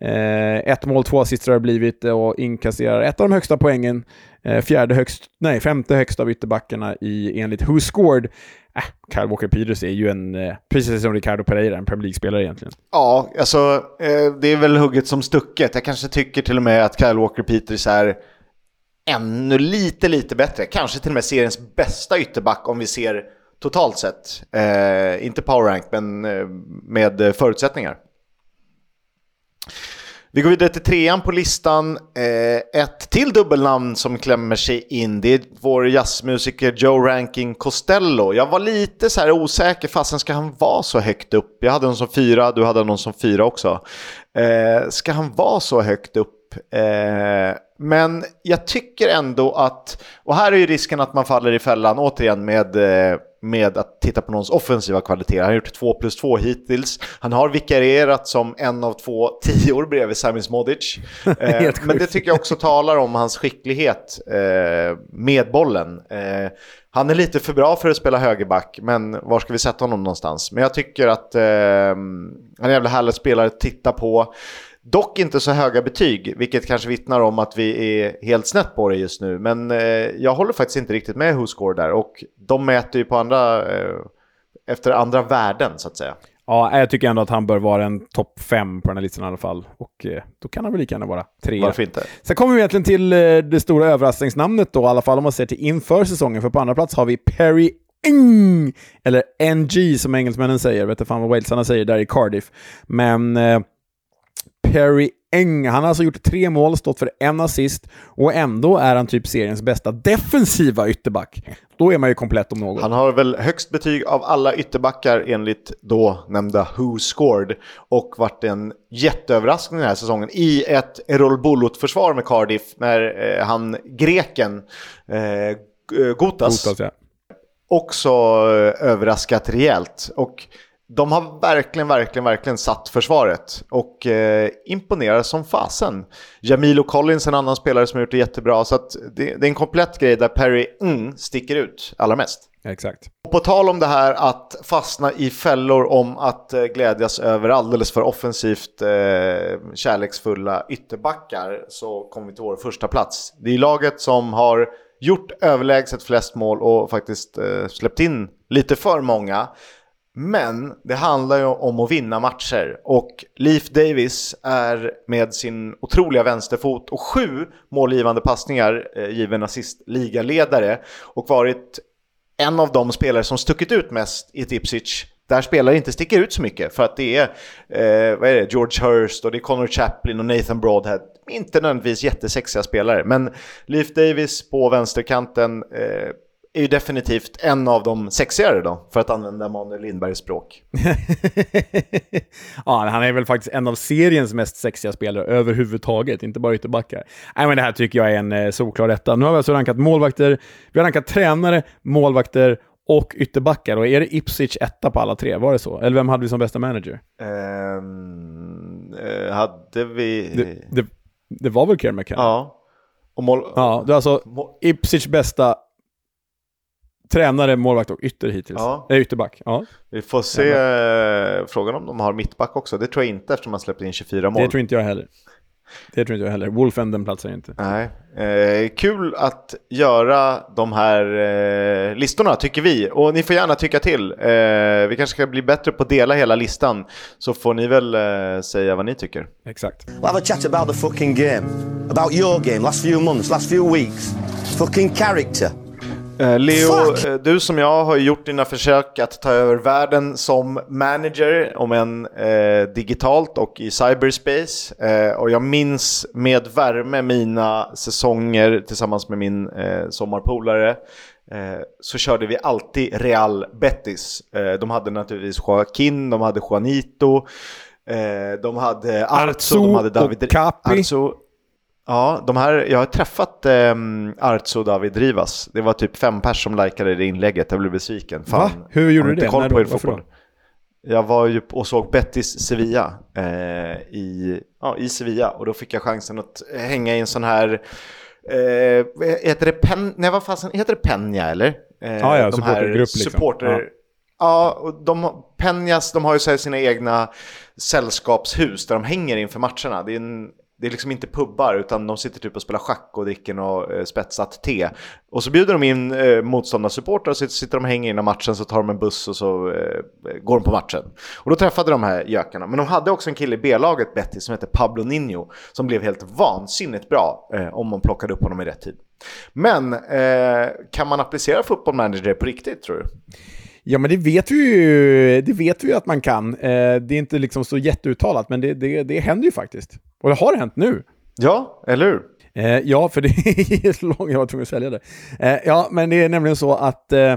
eh, ett mål, två assist har det blivit och inkasserar ett av de högsta poängen. Eh, fjärde högst, nej, femte högsta av ytterbackarna i enligt Who Scored. Eh, Kyle Walker-Peters är ju en, eh, precis som Ricardo Pereira, en Premier League-spelare egentligen. Ja, alltså eh, det är väl hugget som stucket. Jag kanske tycker till och med att Kyle Walker-Peters är ännu lite, lite bättre. Kanske till och med seriens bästa ytterback om vi ser totalt sett. Eh, inte power rank, men eh, med förutsättningar. Vi går vidare till trean på listan. Eh, ett till dubbelnamn som klämmer sig in. Det är vår jazzmusiker Joe Rankin Costello. Jag var lite så här osäker, fasen ska han vara så högt upp? Jag hade någon som fyra, du hade någon som fyra också. Eh, ska han vara så högt upp? Eh, men jag tycker ändå att, och här är ju risken att man faller i fällan återigen med, eh, med att titta på någons offensiva kvaliteter. Han har gjort 2 plus 2 hittills. Han har vikarierat som en av två tior bredvid Sami Smodic. Eh, men det tycker jag också talar om hans skicklighet eh, med bollen. Eh, han är lite för bra för att spela högerback, men var ska vi sätta honom någonstans? Men jag tycker att eh, han är en jävla härlig spelare att titta på. Dock inte så höga betyg, vilket kanske vittnar om att vi är helt snett på det just nu. Men eh, jag håller faktiskt inte riktigt med WhoScore där och de mäter ju på andra, eh, efter andra värden så att säga. Ja, jag tycker ändå att han bör vara en topp fem på den här listan i alla fall. Och eh, då kan han väl lika gärna vara tre. Varför inte? Sen kommer vi egentligen till eh, det stora överraskningsnamnet då, i alla fall om man ser till inför säsongen. För på andra plats har vi Perry Ing, eller NG som engelsmännen säger. vet inte fan vad walesarna säger där i Cardiff. Men eh, Perry Eng. Han har alltså gjort tre mål, stått för en assist och ändå är han typ seriens bästa defensiva ytterback. Då är man ju komplett om något. Han har väl högst betyg av alla ytterbackar enligt då nämnda Who Scored och varit en jätteöverraskning den här säsongen i ett Erol Bulut-försvar med Cardiff när eh, han greken eh, Gotas, Gotas ja. också eh, överraskat rejält. Och de har verkligen, verkligen, verkligen satt försvaret och eh, imponerar som fasen. Jamilo Collins, en annan spelare som har gjort det jättebra, så det, det, är en komplett grej där Perry mm, sticker ut allra mest. Exakt. Och på tal om det här att fastna i fällor om att eh, glädjas över alldeles för offensivt eh, kärleksfulla ytterbackar så kommer vi till vår första plats. Det är laget som har gjort överlägset flest mål och faktiskt eh, släppt in lite för många. Men det handlar ju om att vinna matcher. Och Leif Davis är med sin otroliga vänsterfot och sju målgivande passningar eh, given assist ligaledare. Och varit en av de spelare som stuckit ut mest i Ipswich där spelare inte sticker ut så mycket för att det är, eh, vad är det, George Hurst och det är Connor Chaplin och Nathan Broadhead. Inte nödvändigtvis jättesexiga spelare, men Leif Davis på vänsterkanten eh, är ju definitivt en av de sexigare då, för att använda Manuel Lindbergs språk. ja, han är väl faktiskt en av seriens mest sexiga spelare överhuvudtaget, inte bara ytterbackar. Nej, men det här tycker jag är en eh, solklar rätta. Nu har vi alltså rankat målvakter, vi har rankat tränare, målvakter och ytterbackar. Och är det Ipswich etta på alla tre? Var det så? Eller vem hade vi som bästa manager? Um, hade vi... Det, det, det var väl Kerr McCann? Ja. Och mål... Ja, är alltså Ipswich bästa Tränare, målvakt och ytter hittills. Ja. Äh, ytterback. Ja. Vi får se eh, frågan om de har mittback också. Det tror jag inte eftersom man släppte in 24 mål. Det tror inte jag heller. Det tror inte jag heller. Wolfenden platsar inte. Nej. Eh, kul att göra de här eh, listorna tycker vi. Och ni får gärna tycka till. Eh, vi kanske ska bli bättre på att dela hela listan. Så får ni väl eh, säga vad ni tycker. Exakt. We'll have a chat about the fucking game. About your game, last few months, last few weeks. Fucking character. Eh, Leo, Fuck! Eh, du som jag har gjort dina försök att ta över världen som manager, om än eh, digitalt och i cyberspace. Eh, och jag minns med värme mina säsonger tillsammans med min eh, sommarpolare. Eh, så körde vi alltid Real Betis. de hade naturligtvis Joaquin, de hade Juanito, de hade Arzo, de hade David. Arzo, Ja, de här, jag har träffat eh, Artso David Rivas. Det var typ fem pers som likade det inlägget. Jag blev besviken. Fan, Va? Hur gjorde du det? Koll på fotboll. Jag var ju och såg Betis Sevilla eh, i, ja, i Sevilla och då fick jag chansen att hänga i en sån här eh, heter det Pen, nej vad fasen, heter det Penja eller? Eh, ja, ja, de supportergrupp liksom. Supporter, ja. ja, och de, Penjas, de har ju så sina egna sällskapshus där de hänger inför matcherna. Det är en det är liksom inte pubbar utan de sitter typ och spelar schack och dricker något eh, spetsat te. Och så bjuder de in eh, motståndarsupportrar och så sitter de och hänger innan matchen så tar de en buss och så eh, går de på matchen. Och då träffade de här gökarna. Men de hade också en kille i B-laget, Betty, som heter Pablo Nino som blev helt vansinnigt bra eh, om man plockade upp honom i rätt tid. Men eh, kan man applicera football manager på riktigt tror du? Ja, men det vet vi ju, det vet vi att man kan. Eh, det är inte liksom så jätteuttalat, men det, det, det händer ju faktiskt. Och det har hänt nu. Ja, eller hur? Eh, ja, för det är så långt, jag var tvungen att sälja det. Eh, ja, men det är nämligen så att eh,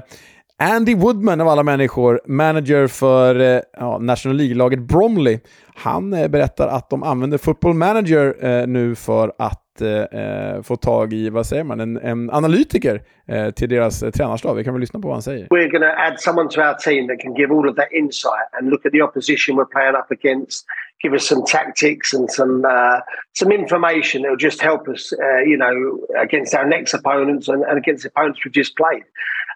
Andy Woodman av alla människor, manager för eh, ja, National League-laget Bromley, han eh, berättar att de använder Football Manager eh, nu för att eh, få tag i, vad säger man, en, en analytiker eh, till deras eh, tränarstab. Vi kan väl lyssna på vad han säger. We're going to add someone to our team that can give all of that insight and look at the opposition we're playing up against, give us some tactics and some uh, some information that will just help us, uh, you know, against our next opponents and, and against the opponents we've just played.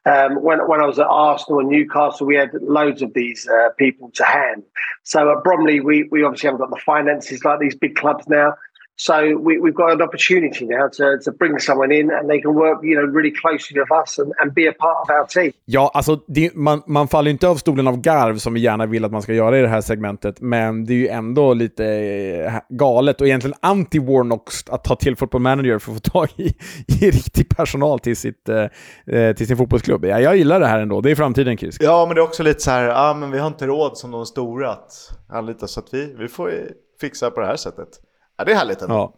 Um, when, when I was at Arsenal and Newcastle, we had loads of these uh, people to hand. So at Bromley, we, we obviously haven't got the finances like these big clubs now. So we, have got an opportunity now to, to bring someone in and they can work you know, really closely with us and, and be a part of our team. Ja, alltså det, man, man faller inte av stolen av garv som vi gärna vill att man ska göra i det här segmentet, men det är ju ändå lite eh, galet och egentligen anti-Warnock att ta till Football Manager för att få tag i, i riktig personal till, sitt, eh, eh, till sin fotbollsklubb. Ja, jag gillar det här ändå, det är framtiden Chris. Ja, men det är också lite så här, ja men vi har inte råd som de stora att anlita, så att vi, vi får fixa på det här sättet. Ja, det är härligt ändå. Ja.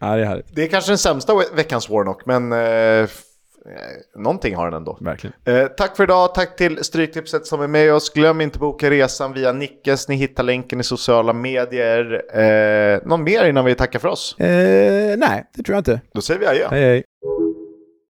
ja, det är härligt. Det är kanske den sämsta veckans Warnock, men eh, eh, någonting har den ändå. Verkligen. Eh, tack för idag, tack till Stryktipset som är med oss. Glöm inte boka resan via Nickes, ni hittar länken i sociala medier. Eh, någon mer innan vi tackar för oss? Eh, nej, det tror jag inte. Då säger vi adjö. Hej, hej.